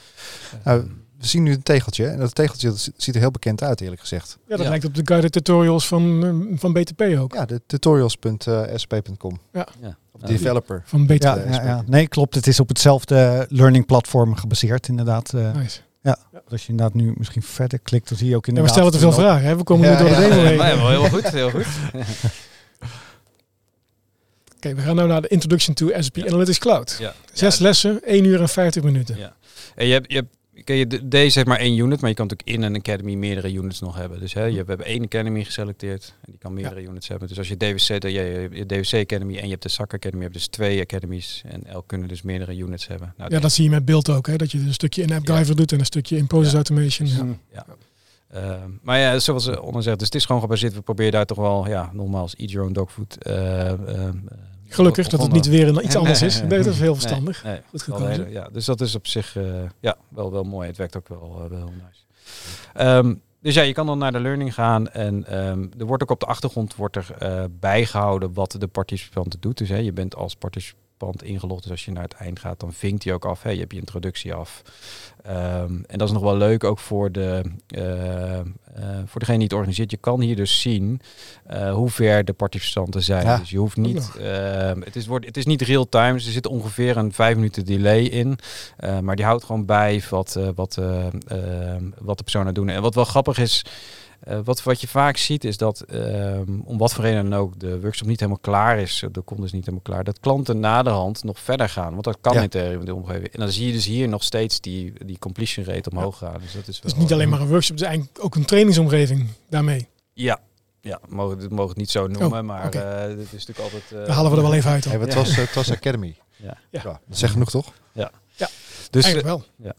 eh, Nou, we zien nu een tegeltje. En dat tegeltje dat ziet er heel bekend uit, eerlijk gezegd. Ja, dat Ja. lijkt op de guided tutorials van, van BTP ook. Ja, de tutorials.sp.com. ja. Of Ja. developer. Van BTP. Ja, ja, ja. Nee, klopt. Het is op hetzelfde learning platform gebaseerd, inderdaad. eh. Nice. Als je inderdaad nu misschien verder klikt, dan zie je ook Ja, we inderdaad... stellen te veel een- vragen. Hè? We komen Ja, nu door de ja. demo heen. Ja, wel heel goed, heel goed. Oké, we gaan nu naar de Introduction to SAP Analytics Cloud. Ja. Zes lessen, 1 uur en 50 minuten. Ja. En je hebt, je hebt Ken je, deze heeft maar één unit, maar je kan natuurlijk in een academy meerdere units nog hebben. Dus hè, je, we hebben één academy geselecteerd en die kan meerdere units hebben. Dus als je DWC, de, je, je DWC academy en je hebt de SAC academy, je hebt dus twee academies en elk kunnen dus meerdere units hebben. Nou, Ja, dat zie je met beeld ook. Hè? Dat je een stukje in AppGyver doet en een stukje in Process Ja. Automation. Ja. Mm. Ehm, maar ja, zoals Onno zegt, dus het is gewoon gebaseerd. We proberen daar toch wel, ja, nogmaals, eat your own dog food. eh, ehm, eh, Gelukkig dat het niet weer een, iets anders is. nee. Dat is heel verstandig. nee, Goed gekozen. ja, dus dat is op zich eh, ja, wel, wel mooi. Het werkt ook wel, eh, wel heel nice. Ehm, Dus ja, je kan dan naar de learning gaan en ehm, er wordt ook op de achtergrond wordt er eh, bijgehouden wat de participant doet. Dus hè, je bent als participant ingelogd, dus als je naar het eind gaat, dan vinkt hij ook af. Hey, je hebt je introductie af. Ehm, en dat is nog wel leuk ook voor, de, eh, eh, voor degene die het organiseert. Je kan hier dus zien eh, hoe ver de participanten zijn. Ja. Dus je hoeft niet, ehm, het, is, wordt, het is niet real-time, dus er zit ongeveer een vijf minuten delay in. Maar die houdt gewoon bij wat, wat, eh, ehm, wat de personen doen. En wat wel grappig is, eh, wat, wat je vaak ziet is dat, ehm, om wat voor reden dan ook, de workshop niet helemaal klaar is, de kont is niet helemaal klaar, dat klanten na de hand nog verder gaan. Want dat kan Ja. in de, in de omgeving. En dan zie je dus hier nog steeds die, die completion rate omhoog gaan. Dus dat is, Het wel, is niet alleen maar een workshop, het is eigenlijk ook een trainingsomgeving daarmee. Ja, ja mogen, we mogen het niet zo noemen, Oh, maar oké. eh, dit is natuurlijk altijd... eh, Daar halen we er wel even uit. Dan. Ja. was, het was Academy. Ja. Ja. dat zegt genoeg toch? Dus, Eigenlijk wel,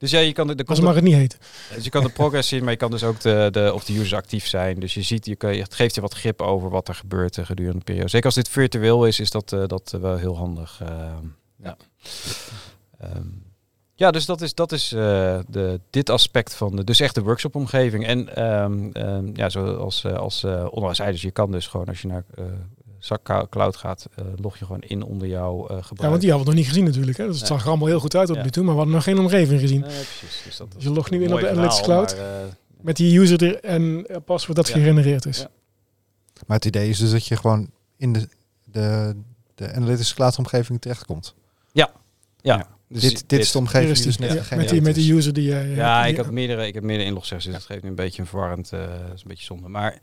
dus ja, je kan de, de, mag het niet heten. Dus je kan de progress zien, maar je kan dus ook de, de, of de users actief zijn. Dus je ziet, je kan, het geeft je wat grip over wat er gebeurt eh, gedurende de periode. Zeker als dit virtueel is, is dat, eh, dat eh, wel heel handig. ja. Ehm, ja, dus dat is, dat is de, dit aspect van de, dus echt de workshop-omgeving. En ehm, ehm, ja, zoals eh, als zei, dus je kan dus gewoon als je naar Cloud gaat, eh, log je gewoon in onder jouw eh gebruik. Ja, want die hadden we nog niet gezien natuurlijk. Hè. Dus het Nee. zag er allemaal heel goed uit tot Ja. nu toe, maar we hadden nog geen omgeving gezien. Nee, precies. Dus, dat Dus je logt nu in op de Analytics verhaal, Cloud. maar, eh, Met die user er en paswoord dat Ja. gegenereerd is. Ja. Maar het idee is dus dat je gewoon in de, de, de analytics cloud omgeving terechtkomt. ja. Dus dit, dit is de omgeving die dus net ja, met, die, met die user die jij... eh, Ja, die- ik had meerdere, ik heb meerdere inlogsessies, dus dat geeft nu een beetje een verwarrend, eh dat is een beetje zonde. Maar,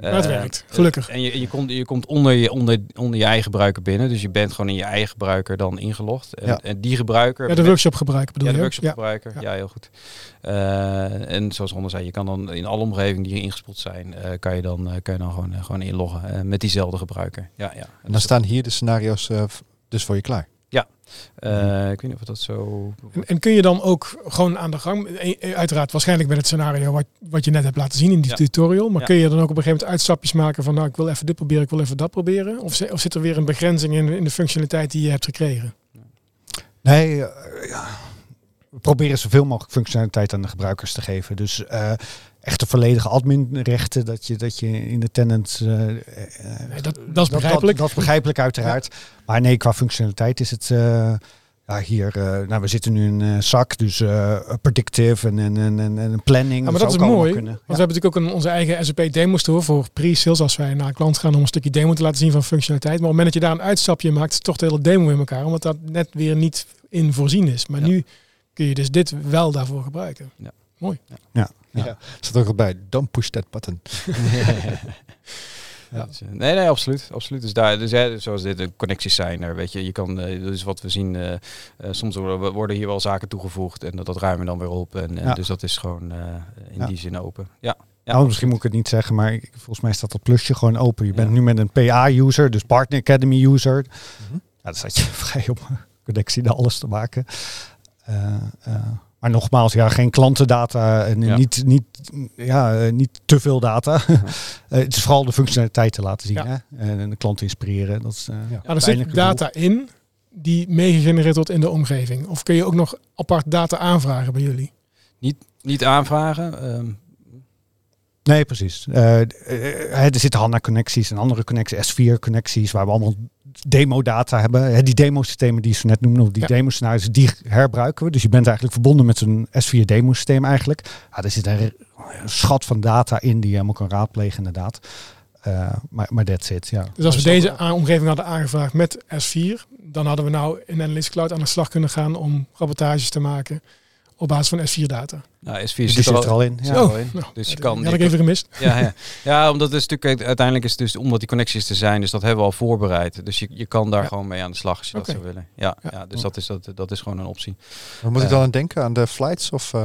Maar het eh, werkt, gelukkig. En je, je komt, je komt onder, je, onder, onder je eigen gebruiker binnen, dus je bent gewoon in je eigen gebruiker dan ingelogd. En, Ja. en die gebruiker... Ja, de workshop gebruiken bedoel ja, de workshop gebruiker. Ja. Ja. heel goed. Eh, en zoals Ronde zei, je kan dan in alle omgevingen die ingespot zijn, eh, kan je dan, kan je dan gewoon, gewoon inloggen met diezelfde gebruiker. Ja, ja. En dan staan hier de scenario's dus voor je klaar. Eh, ik weet niet of dat zo... En, en kun je dan ook gewoon aan de gang, eh, eh, uiteraard waarschijnlijk met het scenario wat, wat je net hebt laten zien in die Ja. tutorial, maar Ja. kun je dan ook op een gegeven moment uitstapjes maken van nou ik wil even dit proberen, ik wil even dat proberen? Of, zi- of zit er weer een begrenzing in, in de functionaliteit die je hebt gekregen? Nee, ja. we proberen zoveel mogelijk functionaliteit aan de gebruikers te geven. Dus eh echt de volledige adminrechten, dat je, dat je in de tenant... eh, eh, Nee, dat, dat is begrijpelijk. Dat, is begrijpelijk uiteraard. Maar nee, qua functionaliteit is het... eh, ja, hier, eh, nou, we zitten nu in eh SAC, dus eh, predictive en, en, en, en, en planning. Ja, maar dat is zou ook allemaal mooi, kunnen. want we hebben natuurlijk ook een, onze eigen SAP demo store voor pre-sales als wij naar een klant gaan om een stukje demo te laten zien van functionaliteit. Maar op het moment dat je daar een uitstapje maakt, is toch de hele demo in elkaar, omdat dat net weer niet in voorzien is. Maar Ja. nu kun je dus dit wel daarvoor gebruiken. Ja. Er staat ook al bij, don't push that button. Ja. Dus, eh, Nee, nee, absoluut. absoluut. Dus daar, dus, hè, zoals dit, de connecties zijn er, weet je. Je kan, eh, dus wat we zien, eh, soms worden, worden hier wel zaken toegevoegd en dat, dat ruimen we dan weer op. En, en Ja. dus dat is gewoon in Ja. die zin open. Ja. Ja, nou, misschien moet ik het niet zeggen, maar ik- volgens mij staat dat plusje gewoon open. Je bent Ja. nu met een PA-user, dus Partner Academy user. Mhm. Ja, dan staat je vrij om connectie naar alles te maken. Maar nogmaals, ja, geen klantendata en Ja. niet, niet, ja, eh, niet te veel data. Eh, het is vooral de functionaliteit te laten zien Ja. hè? En de klant inspireren. Dat is, eh, Ja. Ja, er zit data in die meegegenereerd wordt in de omgeving. Of kun je ook nog apart data aanvragen bij jullie? Niet aanvragen. ehm, Nee, precies. Eh, eh, er zitten HANA-connecties en andere connecties, S4-connecties, waar we allemaal demo-data hebben. Hè, die demo-systemen die ze net noemden, of die Ja. demo-scenario's, die herbruiken we. Dus je bent eigenlijk verbonden met zo'n S4-demo-systeem eigenlijk. Ja, er zit een, een schat van data in die je helemaal kan raadplegen inderdaad. Eh, maar, maar that's it, ja. Dus als we deze omgeving hadden aangevraagd met S4, dan hadden we nou in Analytics Cloud aan de slag kunnen gaan om rapportages te maken op basis van S4-data. nou, S4 Die zit, zit er al in. Ja. al in. Nou, Dus je kan... je ik even gemist. Ja, ja. ja, omdat het is natuurlijk uiteindelijk is het dus omdat die connecties er zijn, dus dat hebben we al voorbereid. Dus je, je kan daar Ja. gewoon mee aan de slag als je dat zou willen. Ja, ja. Ja. dus dat is, dat, dat is gewoon een optie. Waar moet ik Eh. dan aan denken? Aan de flights? Of, eh,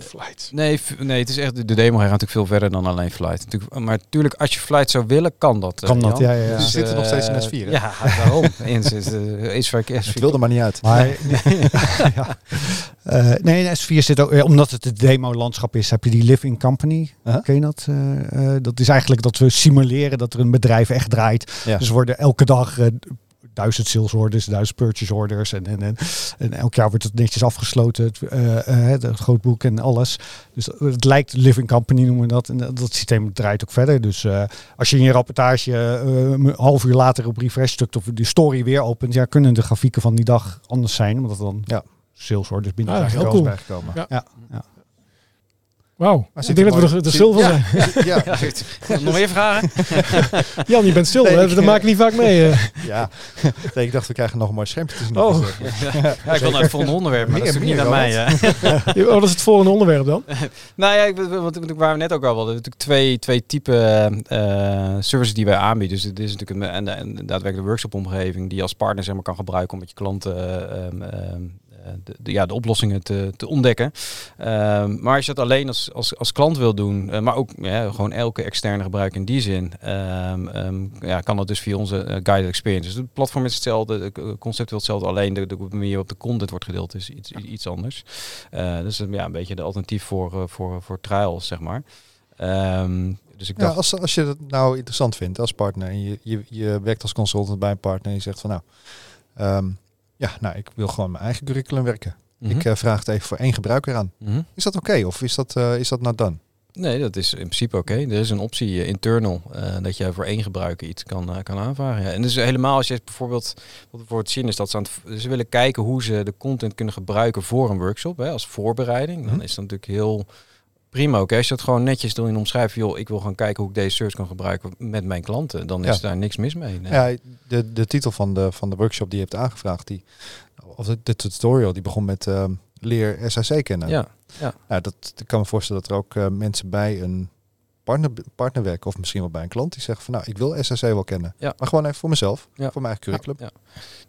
Flight. Nee, nee, het is echt de demo gaat natuurlijk veel verder dan alleen flight. Natuurlijk, maar natuurlijk, als je flight zou willen, kan dat. eh, Kan dat, ja, ja, ja. Dus- zit er nog eh, steeds in S4, hè? Ja, waarom? Eens is uh, is vaak S4. het wilde maar niet uit. Maar ja. Eh, nee, in S4 zit ook, eh, omdat het het demo-landschap is, heb je die Living Company. Ken je dat? Eh, eh, dat is eigenlijk dat we simuleren dat er een bedrijf echt draait. Ja. Dus worden elke dag eh, duizend sales orders, duizend purchase orders. En, en, en, en elk jaar wordt het netjes afgesloten, het, uh, uh, het grootboek en alles. Dus het lijkt living company noemen we dat. En dat systeem draait ook verder. Dus uh, als je in je rapportage een half uur later op refresh stukt of de story weer opent, ja, kunnen de grafieken van die dag anders zijn. Omdat dan ja. sales orders binnen ah, heel cool. bijgekomen. Ja. ja. ja. Wauw, ik denk dat we er, stil van zijn. Ja, ja. ja. Nog meer vragen? Jan, je bent stil, nee, dat maak ik niet vaak mee. ja, nee, ik dacht we krijgen nog een mooi schermpje. Oh. Ja, ik wil naar het volgende onderwerp, maar meer, dat is niet naar mij. Wat oh, is het volgende onderwerp dan? nou ja, ik, want, waar we net ook al hadden, natuurlijk twee, twee typen uh, services die wij aanbieden. Dus het is natuurlijk een, een, een daadwerkelijk workshop-omgeving die je als partner zeg maar, kan gebruiken om met je klanten uh, um, de, de, ja, de oplossingen te, te ontdekken. Ehm, maar als je dat alleen als, als, als klant wil doen, uh, maar ook ja, gewoon elke externe gebruiker in die zin, um, um, ja, kan dat dus via onze uh, guided experience. Dus het platform is hetzelfde, het concept is hetzelfde, alleen de, de manier op de content wordt gedeeld is iets, iets anders. Dus ja, een beetje de alternatief voor, voor, voor trials, zeg maar. dus ik dacht... als, als je het nou interessant vindt als partner en je, je, je werkt als consultant bij een partner en je zegt van nou, ja, nou, ik wil gewoon mijn eigen curriculum werken. Ik uh, vraag het even voor één gebruiker aan. Mhm. Is dat oké of is dat, uh, is dat nou dan? Nee, dat is in principe oké. Er is een optie uh, internal dat je voor één gebruiker iets kan, kan aanvragen. Ja. En dus helemaal als je bijvoorbeeld, wat we voor het zien is dat ze, aan het, ze willen kijken hoe ze de content kunnen gebruiken voor een workshop, hè, als voorbereiding. Dan mhm. is dat natuurlijk heel prima ook. Als je dat gewoon netjes erin omschrijft, joh, ik wil gewoon kijken hoe ik deze search kan gebruiken met mijn klanten, dan is daar niks mis mee. Nee. Ja, de, de titel van de, van de workshop die je hebt aangevraagd, die, of de, de tutorial, die begon met uh, leer SAC kennen. Ja, ja. ja dat, ik kan me voorstellen dat er ook uh, mensen bij een partner, partner werken of misschien wel bij een klant die zeggen van nou, ik wil SAC wel kennen. Ja. Maar gewoon even voor mezelf, ja. voor mijn eigen curriculum. Ja,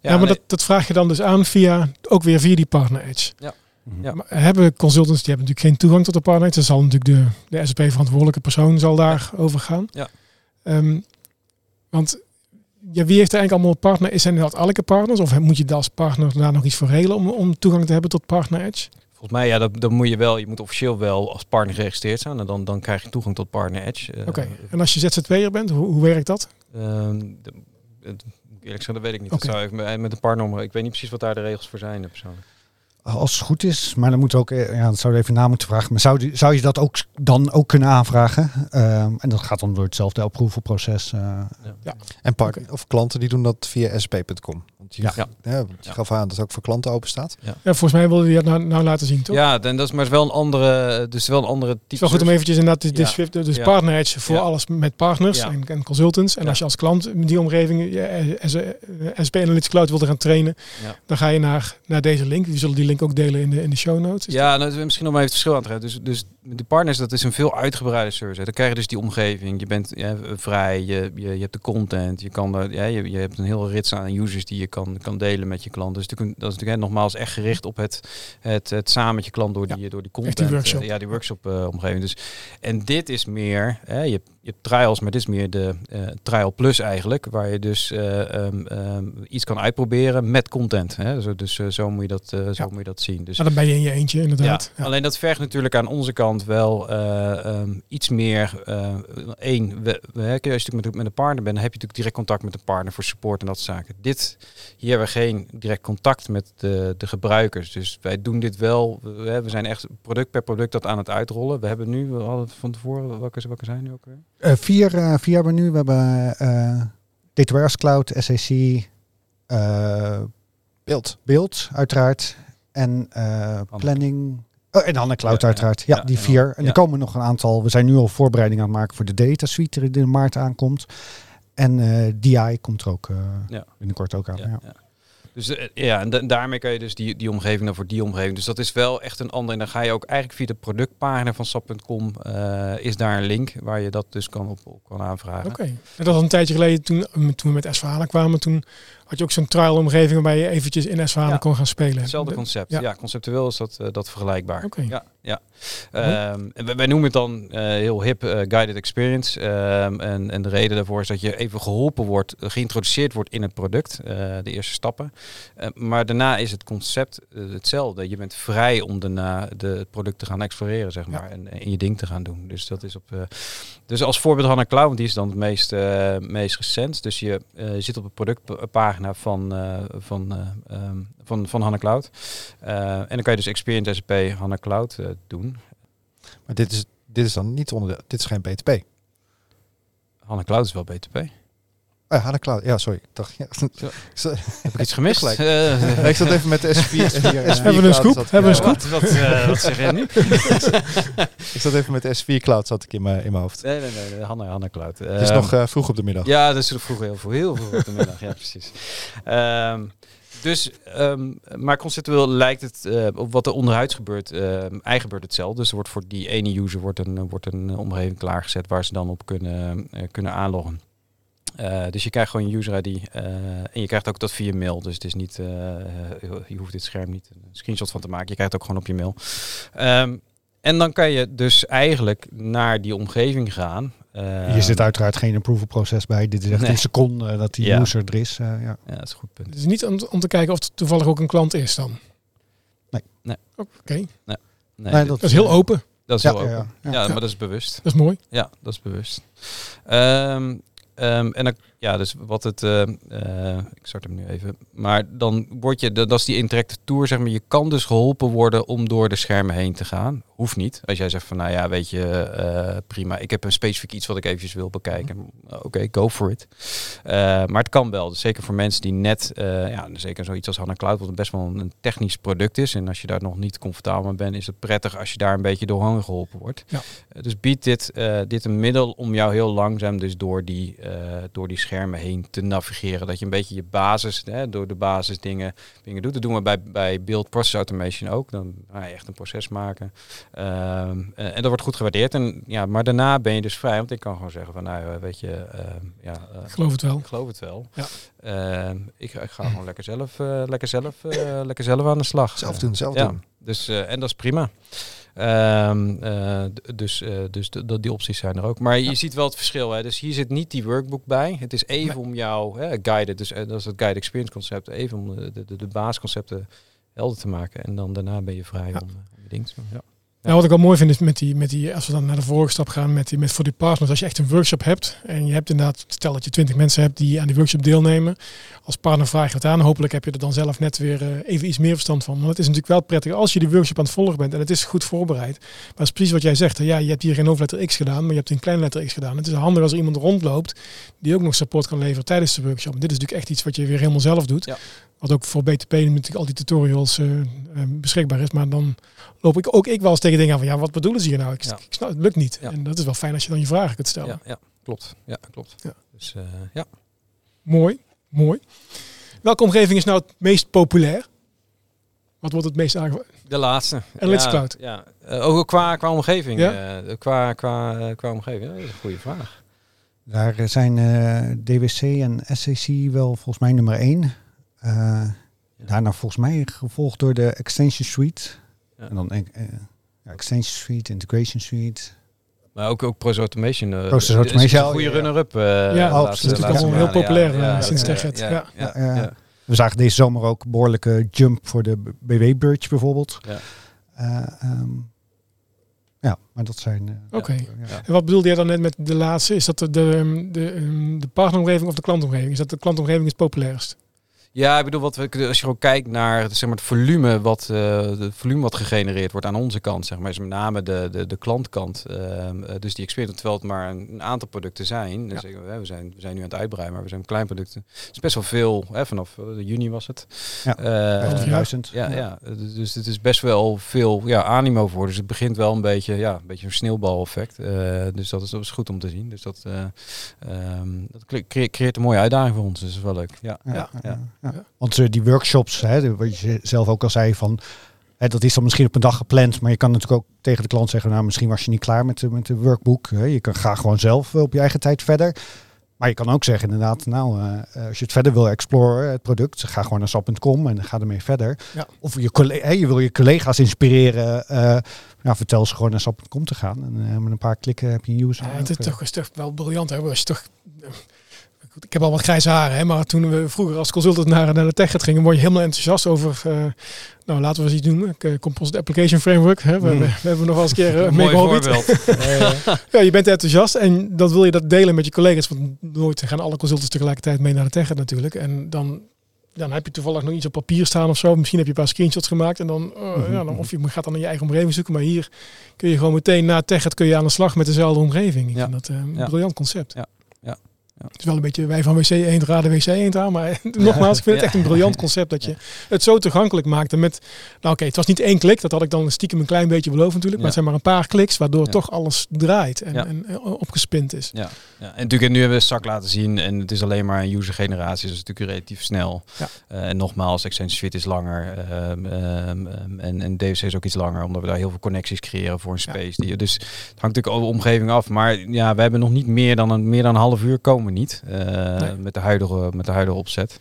ja. ja maar dat, dat vraag je dan dus aan via, ook weer via die partner edge. Ja. Mhm. Ja. Maar hebben consultants, die hebben natuurlijk geen toegang tot de partner. Ze zal natuurlijk de, de SAP-verantwoordelijke persoon zal daar ja. over gaan. Ja. Um, want ja, wie heeft er eigenlijk allemaal partner? Is zijn dat elke partners? Of moet je als partner daar nog iets voor regelen om, om toegang te hebben tot Partner Edge? Volgens mij, ja, dat, dan moet je wel, je moet officieel wel als partner geregistreerd zijn. En dan, dan krijg je toegang tot Partner Edge. Uh, Oké, en als je ZZP'er bent, hoe, hoe werkt dat? Uh, de, eerlijk gezegd, dat weet ik niet. Okay. Dat zou ik met een partner, ik weet niet precies wat daar de regels voor zijn persoonlijk. Als het goed is, maar dan moet ook, eh, ja, dat zou je even na moeten vragen. Maar zou, zou je dat ook dan ook kunnen aanvragen? Um, en dat gaat dan door hetzelfde approvalproces. Uh, ja. ja. En partner of klanten die doen dat via sp.com. Want je, ja. Ja, je gaf aan dat het ook voor klanten open staat. Ja, ja volgens mij wilde je dat nou, nou laten zien, toch? Ja, en dat is maar wel een andere, dus wel een andere type. Het is wel goed om eventjes inderdaad de, Swift, dus ja. partner edge voor alles met partners en, en, consultants. En als je als klant die omgeving je SP Analytics Cloud wilde gaan trainen, dan ga je naar, naar deze link. We zullen die link ook delen in de, in de show notes. ja, nou, misschien nog maar even het verschil aan te geven. Dus, dus de partners, dat is een veel uitgebreide service. Dan krijg je dus die omgeving. Je bent ja, vrij, je, je, je hebt de content, je, kan ja, je, je hebt een hele rits aan users die je kan, kan delen met je klant. Dus dat is natuurlijk, is nogmaals echt gericht op het, het, het samen met je klant door die, door die content. Die. Uh, ja, die workshop uh, omgeving. Dus, en dit is meer, hè, je, je hebt trials, maar dit is meer de uh, trial plus eigenlijk, waar je dus um, um, iets kan uitproberen met content. Hè. Dus, dus zo, moet je dat, zo moet je dat zien. Dus, maar dan ben je in je eentje inderdaad. Ja, Alleen dat vergt natuurlijk aan onze kant wel um, iets meer. Eén, we, we, als je natuurlijk met, met een partner bent, dan heb je natuurlijk direct contact met de partner voor support en dat soort zaken. Dit, hier hebben we geen direct contact met de, de gebruikers. Dus wij doen dit wel. We, we zijn echt product per product dat aan het uitrollen. We hebben nu, we hadden van tevoren, welke, welke zijn nu ook weer? Uh, vier, uh, vier hebben we nu. We hebben uh, Data Warehouse Cloud, SAC, Beeld. Beeld uiteraard. En planning. Oh, en Anne Cloud ja, uiteraard. Ja, ja die vier. En er komen nog een aantal. We zijn nu al voorbereiding aan het maken voor de data suite die in maart aankomt. En DI komt er ook binnenkort ook aan. Ja. Dus uh, ja, en daarmee kan je dus die, die omgeving dan voor die omgeving. Dus dat is wel echt een andere. En dan ga je ook eigenlijk via de productpagina van sap.com uh, is daar een link waar je dat dus kan op, kan aanvragen. Oké. Okay. Dat was een tijdje geleden toen, toen we met s kwamen. Toen had je ook zo'n trial omgeving waarbij je eventjes in s ja. kon gaan spelen. Hetzelfde concept. Ja, ja conceptueel is dat, uh, dat vergelijkbaar. Oké. Okay. Ja, ja. Um, en wij noemen het dan uh, heel hip uh, guided experience. Um, en, en de reden daarvoor is dat je even geholpen wordt, geïntroduceerd wordt in het product, de eerste stappen. maar daarna is het concept hetzelfde. Je bent vrij om daarna de, het product te gaan exploreren, zeg maar, en, en, je ding te gaan doen. Dus dat is op. dus als voorbeeld Hanna Cloud, die is dan het meest, meest recent. Dus je zit op een productpagina pagina van, eh, van, ehm, van, van HANA Cloud. Eh, en dan kan je dus Experience SAP HANA Cloud doen. Maar dit is, dit is dan niet onder de, dit is geen BTP. HANA Cloud is wel BTP. Ah, HANA Cloud. Ja, sorry. Ik dacht, ja. Heb ik iets gemist? Gelijk. Eh, ik zat even met de S4. S4 Hebben we een scoop? Hebben we een scoop? wat, wat, eh, wat zeg jij nu? Ik zat even met de S4 Cloud zat ik in mijn, in mijn hoofd. Nee, nee, nee, HANA, HANA Cloud. Het is Ehm, nog eh, vroeg op de middag. Ja, dat is vroeg heel vroeg, heel vroeg op de middag. Ja, precies. Ehm, dus, ehm, maar conceptueel lijkt het eh, op wat er onderhuids gebeurt, ehm eigenlijk gebeurt hetzelfde. Dus er wordt voor die ene user wordt een, wordt een omgeving klaargezet waar ze dan op kunnen, eh, kunnen aanloggen. Eh, dus je krijgt gewoon een user ID eh, en je krijgt ook dat via mail. Dus het is niet, eh, je hoeft dit scherm niet een screenshot van te maken. Je krijgt het ook gewoon op je mail. Ehm, en dan kan je dus eigenlijk naar die omgeving gaan. Hier zit uiteraard geen approval proces bij. Dit is echt Nee. een seconde dat die Ja. user er is. eh, ja. Ja, dat is een goed punt. Het is niet om, om te kijken of het toevallig ook een klant is dan. Nee. Nee. Oké, Nee, Nee, dat is heel open. dat is Ja, heel open. ja. Ja, Ja. maar dat is bewust. Dat is mooi. Ja, dat is bewust. Ehm, ehm, en dan, ja, dus wat het, eh, eh, ik start hem nu even. Maar dan word je, dat is die interactive tour, zeg maar. Je kan dus geholpen worden om door de schermen heen te gaan. Hoeft niet. Als jij zegt van, nou ja, weet je, eh, prima. Ik heb een specifiek iets wat ik eventjes wil bekijken. Oké, go for it. Maar het kan wel. Dus zeker voor mensen die net, ja, zeker zoiets als HANA Cloud, wat best wel een technisch product is. En als je daar nog niet comfortabel mee bent, is het prettig als je daar een beetje doorheen geholpen wordt. Ja. Dus biedt dit, dit een middel om jou heel langzaam dus door die, door die schermen heen te navigeren. Dat je een beetje je basis, hè, door de basis dingen, dingen doet. Dat doen we bij, bij Build Process Automation ook. Dan je echt een proces maken. Ehm, eh, en dat wordt goed gewaardeerd. En, ja, maar daarna ben je dus vrij. Want ik kan gewoon zeggen van nou eh, weet je, ehm, ja, eh, Ik geloof het wel. ik geloof het wel. Ja. Ehm, ik, ik ga gewoon lekker zelf, eh, lekker, zelf, eh, lekker zelf aan de slag. Zelf doen, zelf ja, doen. dus, eh, en dat is prima. D- dus eh, dus die opties zijn er ook. Maar je ziet wel het verschil. Hè. Dus hier zit niet die workbook bij. Het is even om jou hè, guided, dus eh, dat is het guide experience concept, even om de, de, de basisconcepten helder te maken. En dan daarna ben je vrij Ja. om, om je ding te doen. Ja. Nou, wat ik wel mooi vind is met die, met die, als we dan naar de vorige stap gaan, met die, met voor die partners, als je echt een workshop hebt en je hebt inderdaad, stel dat je twintig mensen hebt die aan die workshop deelnemen, als partner vraag het aan, hopelijk heb je er dan zelf net weer eh, even iets meer verstand van. Want het is natuurlijk wel prettig als je die workshop aan het volgen bent en het is goed voorbereid. Maar dat is precies wat jij zegt, ja, je hebt hier geen hoofdletter X gedaan, maar je hebt een kleine letter X gedaan. Het is handig als er iemand rondloopt die ook nog support kan leveren tijdens de workshop. Dit is natuurlijk echt iets wat je weer helemaal zelf doet. Ja. Wat ook voor BTP natuurlijk al die tutorials eh, eh, beschikbaar is. Maar dan loop ik ook ik wel eens tegen dingen aan van ja, wat bedoelen ze hier nou? Ik, Ja. ik snap het lukt niet. Ja. En dat is wel fijn als je dan je vragen kunt stellen. Ja, ja, klopt. Ja, klopt. Ja. Dus eh, ja. Mooi, mooi. Welke omgeving is nou het meest populair? Wat wordt het meest aange... De laatste. Analytics ja, Cloud. Ja. Ook qua, qua omgeving. Ja? eh, qua, qua, qua omgeving. Dat is een goede vraag. Daar zijn eh, DWC en SCC wel volgens mij nummer één. Eh, Daarna volgens mij gevolgd door de Extension Suite. Ja. En dan eh, eh, ja, Extension Suite, Integration Suite. Maar ook, ook Process Automation. eh, Process is- is Automation, een goede runner-up. eh, Ja, Het is allemaal heel populair, sinds ja. Ja, Ja. ja, Ja, ja. We zagen deze zomer ook behoorlijke jump voor de BW-bridge bijvoorbeeld. Ja. Eh, ehm, ja, maar dat zijn... eh, Oké. ja. En wat bedoelde jij dan net met de laatste? Is dat de, de, de, ehm, de partneromgeving of de klantomgeving? Is dat de klantomgeving het populairst? Ja, ik bedoel, wat we, als je gewoon kijkt naar zeg maar, het volume wat, eh, het volume wat gegenereerd wordt aan onze kant, zeg maar, is met name de, de, de klantkant. Ehm, eh, dus die experience, terwijl het maar een, een aantal producten zijn. Dus hè, we, zijn, we zijn nu aan het uitbreiden, maar we zijn klein producten. Het is best wel veel, hè, vanaf eh, juni was het. Ja, Eh, 11.000. ja, ja, dus- dus het is best wel veel ja, animo voor. Dus het begint wel een beetje, ja, een beetje een sneeuwbaleffect. Eh, dus dat is, dat is goed om te zien. Dus dat, eh, ehm, dat cre- creëert een mooie uitdaging voor ons. Dus dat is wel leuk. Ja, Ja, ja, ja. Want eh, die workshops, hè, wat je zelf ook al zei, van, hè, dat is dan misschien op een dag gepland, maar je kan natuurlijk ook tegen de klant zeggen, nou misschien was je niet klaar met de, met de workbook. Hè. Je kan graag gewoon zelf eh, op je eigen tijd verder. Maar je kan ook zeggen inderdaad, nou, eh, als je het verder wil exploren, het product, ga gewoon naar sap.com en ga ermee verder. Ja. Of je, colle- hè, je wil je collega's inspireren, nou, vertel ze gewoon naar sap.com te gaan. En met een paar klikken heb je een user. Ja, het is toch, is toch wel briljant. Hè? Als je toch, goed, ik heb al wat grijze haren, hè, maar toen we vroeger als consultant naar, naar de tech gingen, word je helemaal enthousiast over, uh, nou laten we eens iets doen, Composite Application Framework. Hè. We, mm. we, we, hebben nog wel eens een keer uh, Mooi voorbeeld. ja, je bent enthousiast en dat wil je dat delen met je collega's, want nooit gaan alle consultants tegelijkertijd mee naar de tech natuurlijk. En dan dan heb je toevallig nog iets op papier staan of zo. Misschien heb je een paar screenshots gemaakt en dan, uh, ja, dan of je gaat dan in je eigen omgeving zoeken. Maar hier kun je gewoon meteen na Tech kun je aan de slag met dezelfde omgeving. Ik ja. vind dat uh, een ja. briljant concept. Ja. Het is wel een beetje wij van WC 1 raden WC 1 aan. Maar nogmaals, ik vind het echt een briljant concept dat je het zo toegankelijk maakt. En met, nou oké, het was niet één klik. Dat had ik dan stiekem een klein beetje beloofd natuurlijk. Maar het zijn maar een paar kliks waardoor toch alles draait en, en, en opgespind is. Ja. ja, en natuurlijk nu hebben we SAC laten zien. En het is alleen maar een user generatie. Dus het is natuurlijk relatief snel. Ja. Uh, en nogmaals, Exchange Fit is langer. Um, um, en, en DVC is ook iets langer. Omdat we daar heel veel connecties creëren voor een space. Die, dus het hangt natuurlijk over de omgeving af. Maar ja, we hebben nog niet meer dan een, meer dan een half uur komen niet. Nee. met, de huidige, met de huidige opzet.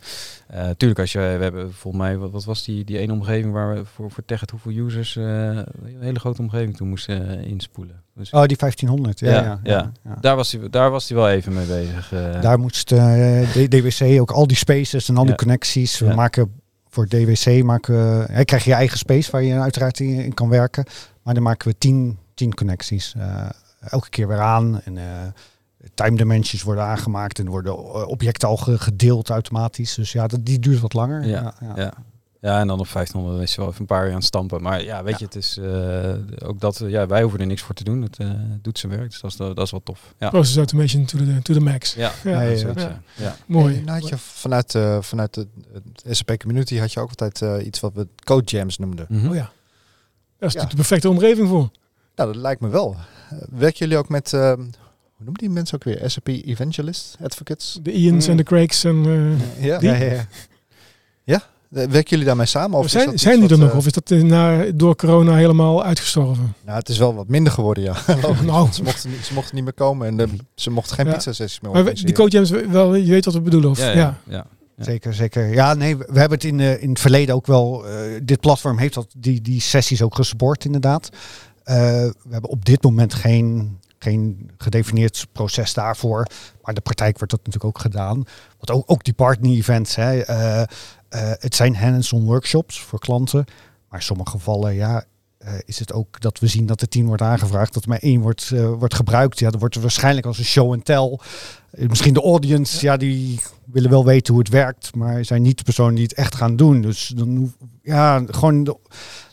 Uh, tuurlijk, als je, we hebben volgens mij, wat, wat was die, die ene omgeving waar we voor, voor Tech hoeveel users, uh, een hele grote omgeving toen moesten inspoelen. Dus, oh, die 1500, ja. Ja, ja, ja. ja. Daar, was hij, daar was hij wel even mee bezig. Daar moest DWC ook al die spaces en al die connecties. We maken voor DWC, maken, uh, krijg je eigen space waar je uiteraard in, in kan werken. Maar dan maken we 10 connecties. elke keer weer aan. En time dimensions worden aangemaakt en worden objecten al gedeeld automatisch. Dus ja, dat, die duurt wat langer. Ja, ja, ja. ja. en dan op 1500 is je wel even een paar uur aan het stampen. Maar ja, weet je, het is uh, ook dat, ja, wij hoeven er niks voor te doen. Het uh, doet zijn werk, dus dat is, dat is wel tof. Ja. Process automation to the, to the max. Ja, ja. ja, ja. ja. Mooi. En had je vanuit, uh, vanuit de, SAP community had je ook altijd iets wat we code jams noemden. Mm -hmm. Oh ja. Dat is de perfecte omgeving voor. Nou, dat lijkt me wel. Werken jullie ook met hoe noemt die mensen ook weer? SAP Evangelist Advocates? De Ians mm. en de Craigs en uh, ja. ja, ja, ja. ja? Werken jullie daarmee samen? Of zijn, zijn die er nog? Uh, of is dat na, door corona helemaal uitgestorven? Nou, het is wel wat minder geworden, ja. nou. ze, mochten niet, ze mochten niet meer komen en de, ze mochten geen ja. pizza sessies meer Maar die coach wel, je weet wat we bedoelen? Of? Ja, ja, ja. Ja. Zeker, zeker. Ja, nee, we hebben het in, uh, in het verleden ook wel. Uh, dit platform heeft dat, die, die sessies ook gesupport, inderdaad. Uh, we hebben op dit moment geen geen gedefinieerd proces daarvoor. Maar de praktijk wordt dat natuurlijk ook gedaan. Want ook, ook die partner-events, hè, uh, het zijn hands-on workshops voor klanten. Maar in sommige gevallen, ja, uh, is het ook dat we zien dat er tien wordt aangevraagd, dat er maar één wordt, wordt gebruikt. Ja, dat wordt waarschijnlijk als een show and tell. misschien de audience, ja. ja. die willen wel weten hoe het werkt, maar zijn niet de personen die het echt gaan doen. Dus dan, ja, gewoon... De,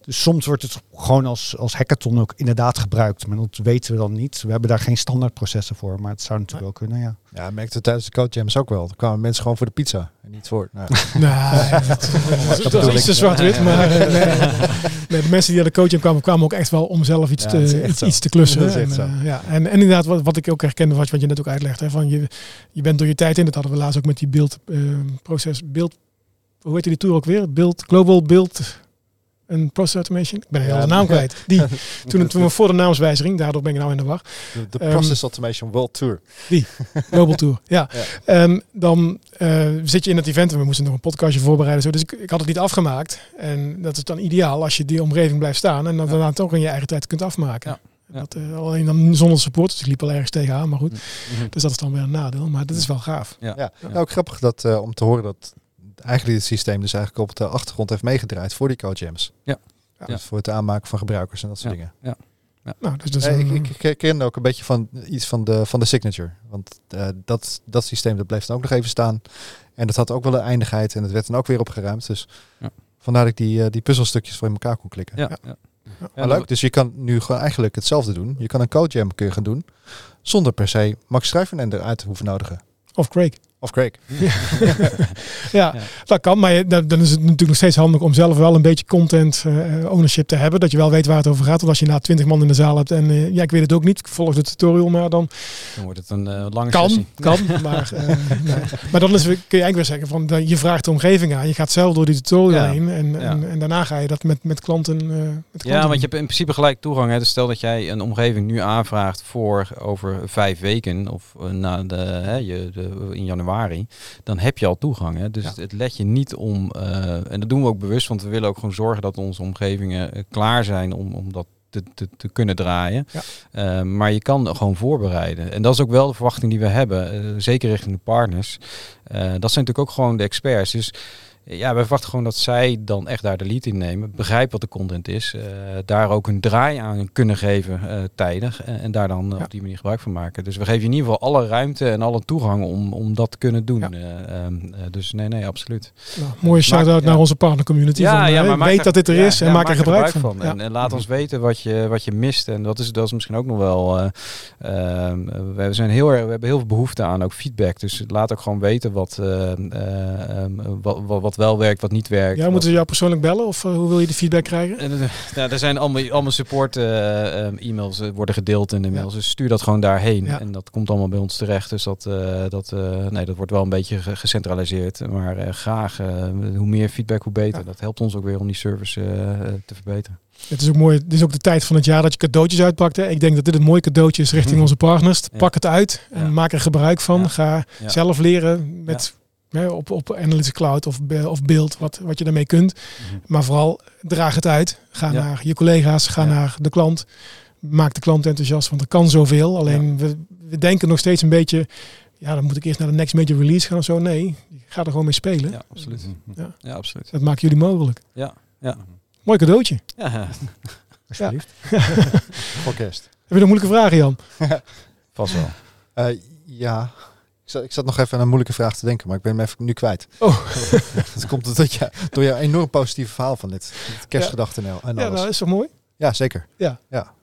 dus soms wordt het gewoon als, als hackathon ook inderdaad gebruikt. Maar dat weten we dan niet. We hebben daar geen standaardprocessen voor. Maar het zou natuurlijk wel kunnen, ja. Ja, merkte tijdens de Code Jams ook wel. Er kwamen mensen gewoon voor de pizza. En niet voor... Nou, nou dat, dat, is iets te zwart-wit. Maar nee, nee, de mensen die aan de Code Jam kwamen, kwamen ook echt wel om zelf iets, ja, te, iets, iets, te klussen. En, uh, ja. en, en inderdaad, wat, wat ik ook herkende, wat, wat je net ook uitlegt. Hè, van je, je bent door je tijd in. Dat hadden we laatst ook met die beeldproces. Uh, beeld, hoe heet die tour ook weer? Beeld, global Beeld een process automation. Ik ben heel ja, de naam kwijt. Die, toen, toen we voor de naamswijziging, daardoor ben ik nou in de war. De, de um, Process Automation World Tour. Die, Global Tour, ja. ja. Um, dan uh, zit je in het event en we moesten nog een podcastje voorbereiden. Zo. Dus ik, ik, had het niet afgemaakt. En dat is dan ideaal als je die omgeving blijft staan en dan ja. daarna toch in je eigen tijd kunt afmaken. Ja. Dat, uh, alleen dan zonder support, dus ik liep al ergens tegenaan, maar goed. Mm -hmm. Dus dat is dan weer een nadeel, maar dat is wel gaaf. Ja, ja. ja. ook grappig dat, uh, om te horen dat eigenlijk het systeem dus eigenlijk op de achtergrond heeft meegedraaid voor die code Ja. ja. Dus voor het aanmaken van gebruikers en dat soort ja. dingen. Ja. Ja. Nou, dus een... ik, ik herken ook een beetje van iets van de, van de signature. Want uh, dat, dat systeem dat bleef dan ook nog even staan. En dat had ook wel een eindigheid en het werd dan ook weer opgeruimd. Dus ja. vandaar dat ik die, uh, die puzzelstukjes voor in elkaar kon klikken. Ja. ja. ja. Maar leuk, dus je kan nu gewoon eigenlijk hetzelfde doen. Je kan een code jam kun je gaan doen. Zonder per se Max Schrijvenender uit te hoeven nodigen. Of Craig. Of Craig. Ja. ja, dat kan. Maar dan is het natuurlijk nog steeds handig om zelf wel een beetje content uh, ownership te hebben. Dat je wel weet waar het over gaat. Want als je na twintig man in de zaal hebt en uh, ja, ik weet het ook niet. Ik volg de tutorial, maar dan... Dan wordt het een uh, lange kan, sessie. Kan, maar, nee. maar dan is, kun je eigenlijk weer zeggen van je vraagt de omgeving aan. Je gaat zelf door die tutorial ja. heen. En, ja. en, en, daarna ga je dat met, met klanten... met klanten ja, want je hebt in principe gelijk toegang. Hè. Dus stel dat jij een omgeving nu aanvraagt voor over vijf weken. Of na de, hè, je, de, in januari. Dan heb je al toegang. Hè. Dus ja. het let je niet om, uh, en dat doen we ook bewust, want we willen ook gewoon zorgen dat onze omgevingen uh, klaar zijn om, om dat te, te, te kunnen draaien. Ja. Eh, maar je kan gewoon voorbereiden. En dat is ook wel de verwachting die we hebben, eh, zeker richting de partners. Eh, dat zijn natuurlijk ook gewoon de experts. Dus ja, we verwachten gewoon dat zij dan echt daar de lead in nemen. Begrijpen wat de content is. eh, daar ook een draai aan kunnen geven eh, tijdig. En, en daar dan eh, Ja. op die manier gebruik van maken. Dus we geven in ieder geval alle ruimte en alle toegang om, om dat te kunnen doen. Ja. Eh, ehm, eh, dus nee, nee, absoluut. Nou, mooie shout-out ja. naar onze partner community. van, maak weet er- dat dit er ja, is en ja, maak er gebruik, van. Ja. En, en laat ons weten wat je, wat je mist. En dat is, dat is misschien ook nog wel. eh, ehm, we, zijn heel we hebben heel veel behoefte aan ook feedback. Dus laat ook gewoon weten wat, eh, eh, ehm, wat, wat, wat wel werkt, wat niet werkt. Ja, moeten ze jou persoonlijk bellen of eh, hoe wil je de feedback krijgen? en, eh, nou, er zijn allemaal, allemaal support eh, ehm, e-mails eh, worden gedeeld in de mails. Dus stuur dat gewoon daarheen. Ja. En dat komt allemaal bij ons terecht. Dus dat, eh, dat, eh, nee, dat wordt wel een beetje ge- gecentraliseerd. Maar eh, graag, eh, hoe meer feedback, hoe beter. Ja. Dat helpt ons ook weer om die service eh, te verbeteren. Het is ook mooi. Dit is ook de tijd van het jaar dat je cadeautjes uitpakt. Hè. Ik denk dat dit een mooi cadeautje is richting onze partners. Ja. Pak het uit en Ja. maak er gebruik van. Ja. Ga Ja. zelf leren met, hè, op, op Analytics Cloud of, be- of beeld wat, wat je daarmee kunt. Maar vooral draag het uit. Ga Ja. naar je collega's, ga Ja. naar de klant. Maak de klant enthousiast, want er kan zoveel. Alleen we, we denken nog steeds een beetje, ja, dan moet ik eerst naar de next major release gaan of zo. Nee, ga er gewoon mee spelen. Ja, absoluut. Ja. Ja, absoluut. Dat maken jullie mogelijk. Ja, ja. Mooi cadeautje. Ja, Alsjeblieft. Voor kerst. Heb je nog moeilijke vragen, Jan? vast wel. Eh, ja. Ik zat, ik zat nog even aan een moeilijke vraag te denken, maar ik ben hem even nu kwijt. Oh. dat komt je, door jouw enorm positieve verhaal van dit, dit kerstgedachten en, en Ja, alles. nou, is toch mooi? Ja, zeker. Ja. ja.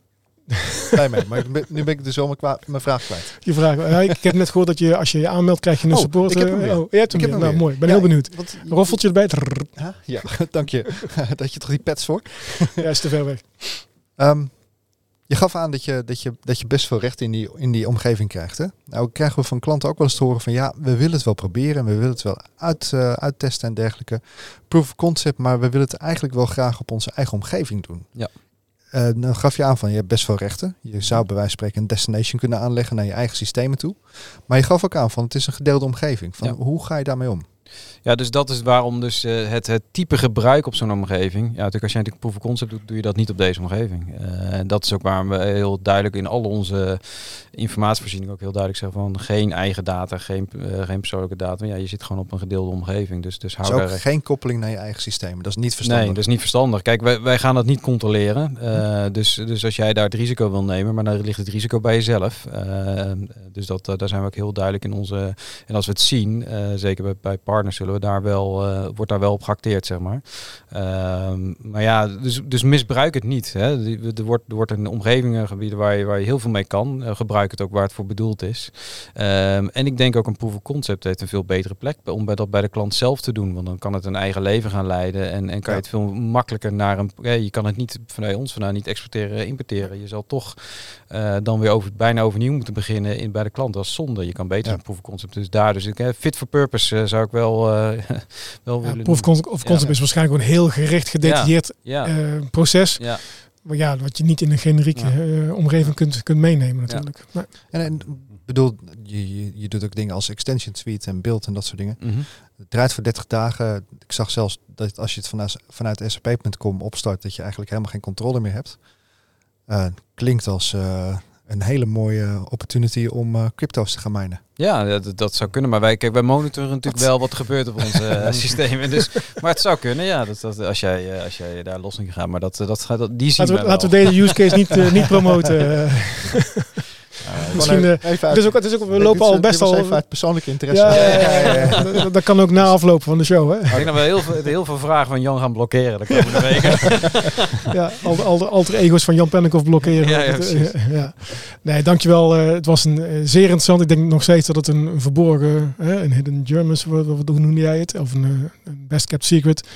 Blij mee, maar ben- nu ben ik dus kwa- mijn vraag kwijt. Je vraag. Ja, ik heb net gehoord dat je als je je aanmeldt, krijg je een Oh, support. ik heb hem eh, weer. Oh, je hebt hem Ik heb hem Nou, mooi. Ik ben Ja, heel benieuwd. Want, Roffeltje erbij. Ja, dank je. dat je toch die pets voor. Ja, is te ver weg. Ehm, je gaf aan dat je, dat, je, dat je best veel recht in die, in die omgeving krijgt. Hè? Nou krijgen we van klanten ook wel eens te horen van ja, we willen het wel proberen. en We willen het wel uit, eh, uittesten en dergelijke. Proof of concept, maar we willen het eigenlijk wel graag op onze eigen omgeving doen. Ja. Eh, dan gaf je aan van je hebt best veel rechten. Je zou bij wijze van spreken een destination kunnen aanleggen naar je eigen systemen toe. Maar je gaf ook aan van het is een gedeelde omgeving. Van Ja. Hoe ga je daarmee om? Ja, dus dat is waarom dus eh, het, het type gebruik op zo'n omgeving. Ja, natuurlijk als jij natuurlijk proof of concept doet, doe je dat niet op deze omgeving. Eh, En dat is ook waarom we heel duidelijk in al onze informatievoorziening ook heel duidelijk zeggen van geen eigen data, geen, eh, geen persoonlijke data. Ja, je zit gewoon op een gedeelde omgeving. Dus, dus hou Dus ook daar geen koppeling naar je eigen systemen. Dat is niet verstandig. Nee, dat is niet verstandig. Kijk, wij, wij gaan dat niet controleren. Eh, dus, dus als jij daar het risico wil nemen, maar dan ligt het risico bij jezelf. Dus dat, daar zijn we ook heel duidelijk in onze. En als we het zien, zeker bij, bij partners, zullen we daar wel, eh, wordt daar wel op geacteerd, zeg maar. Ehm, maar ja, dus, dus misbruik het niet. Hè. Er wordt, er wordt een omgeving, een gebied waar je, waar je heel veel mee kan. Eh, gebruik het ook waar het voor bedoeld is. Ehm, en ik denk ook een proof of concept heeft een veel betere plek om bij dat bij de klant zelf te doen. Want dan kan het een eigen leven gaan leiden en, en kan je het veel makkelijker naar een. Ja, je kan het niet vanuit ons vandaan niet exporteren, importeren. Je zal toch eh, dan weer over, bijna overnieuw moeten beginnen in, bij de klant. Dat is zonde. Je kan beter Ja. een proof of concept. Dus daar, dus ik, eh, fit for purpose eh, zou ik wel, eh, wel Ja, willen proof of doen. concept, of concept Ja. is waarschijnlijk gewoon een heel gericht, gedetailleerd Ja, eh, proces. ja. Maar ja, wat je niet in een generieke Ja. eh, omgeving kunt, kunt meenemen natuurlijk. Maar, En, en bedoel, je, je, doet ook dingen als extension suite en beeld en dat soort dingen. Mhm. Het draait voor 30 dagen. Ik zag zelfs dat als je het vanuit, vanuit sap.com opstart, dat je eigenlijk helemaal geen controle meer hebt. Eh, klinkt als eh, een hele mooie opportunity om eh, crypto's te gaan minen. Ja, dat, dat zou kunnen. Maar wij, kijk, wij monitoren natuurlijk wel wat er gebeurt op onze eh, systemen. Dus, maar het zou kunnen, ja. Dat, dat, als, jij, eh, als jij daar los in gaat. Maar dat, dat, gaat, dat, die zien laten, we, laten we deze use case niet, niet promoten. eh. Misschien, even het is ook, is ook, we lopen al best al... Even uit persoonlijke interesse. Ja, ja, ja, ja. Dat- Dat kan ook na aflopen van de show. Hè? Ik denk dat we heel veel, heel veel vragen van Jan gaan blokkeren de komende weken. Ja, al de, al de alter ego's van Jan Pennekoff blokkeren. Ja, ja. Nee, dankjewel. eh het was een, eh, zeer interessant. Ik denk nog steeds dat het een, een verborgen, hè, een hidden Germans, hoe noemde jij het? Of een, een best kept secret.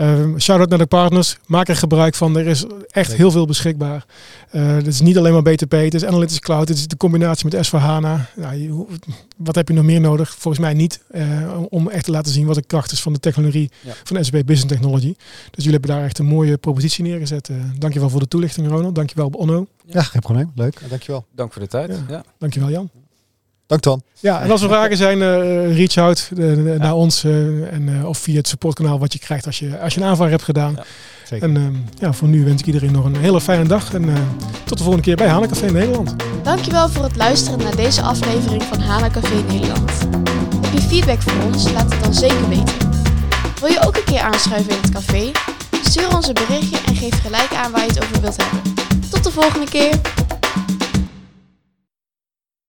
Uh, Shout-out naar de partners. Maak er gebruik van. Er is echt heel veel beschikbaar. Uh, het is niet alleen maar BTP, het is Analytics Cloud, het is de combinatie met S4HANA. Nou, je, hoe- wat heb je nog meer nodig? Volgens mij niet. eh, om echt te laten zien wat de kracht is van de technologie Ja. van SAP Business Technology. Dus jullie hebben daar echt een mooie propositie neergezet. Uh, dankjewel voor de toelichting, Ronald. Dankjewel, Onno. Ja, geen probleem. Leuk. Ja, dankjewel. Dank voor de tijd. Ja. Ja. Dankjewel, Jan. Dank dan. Ja, en als er vragen zijn, eh, reach out eh, naar ons. eh, en, eh, of via het supportkanaal wat je krijgt als je, als je een aanvraag hebt gedaan. Ja. Zeker. En ehm, ja, voor nu wens ik iedereen nog een hele fijne dag. En eh, tot de volgende keer bij Hanecafé Nederland. Dankjewel voor het luisteren naar deze aflevering van Hana Café Nederland. Heb je feedback voor ons? Laat het dan zeker weten. Wil je ook een keer aanschuiven in het café? Stuur ons een berichtje en geef gelijk aan waar je het over wilt hebben. Tot de volgende keer!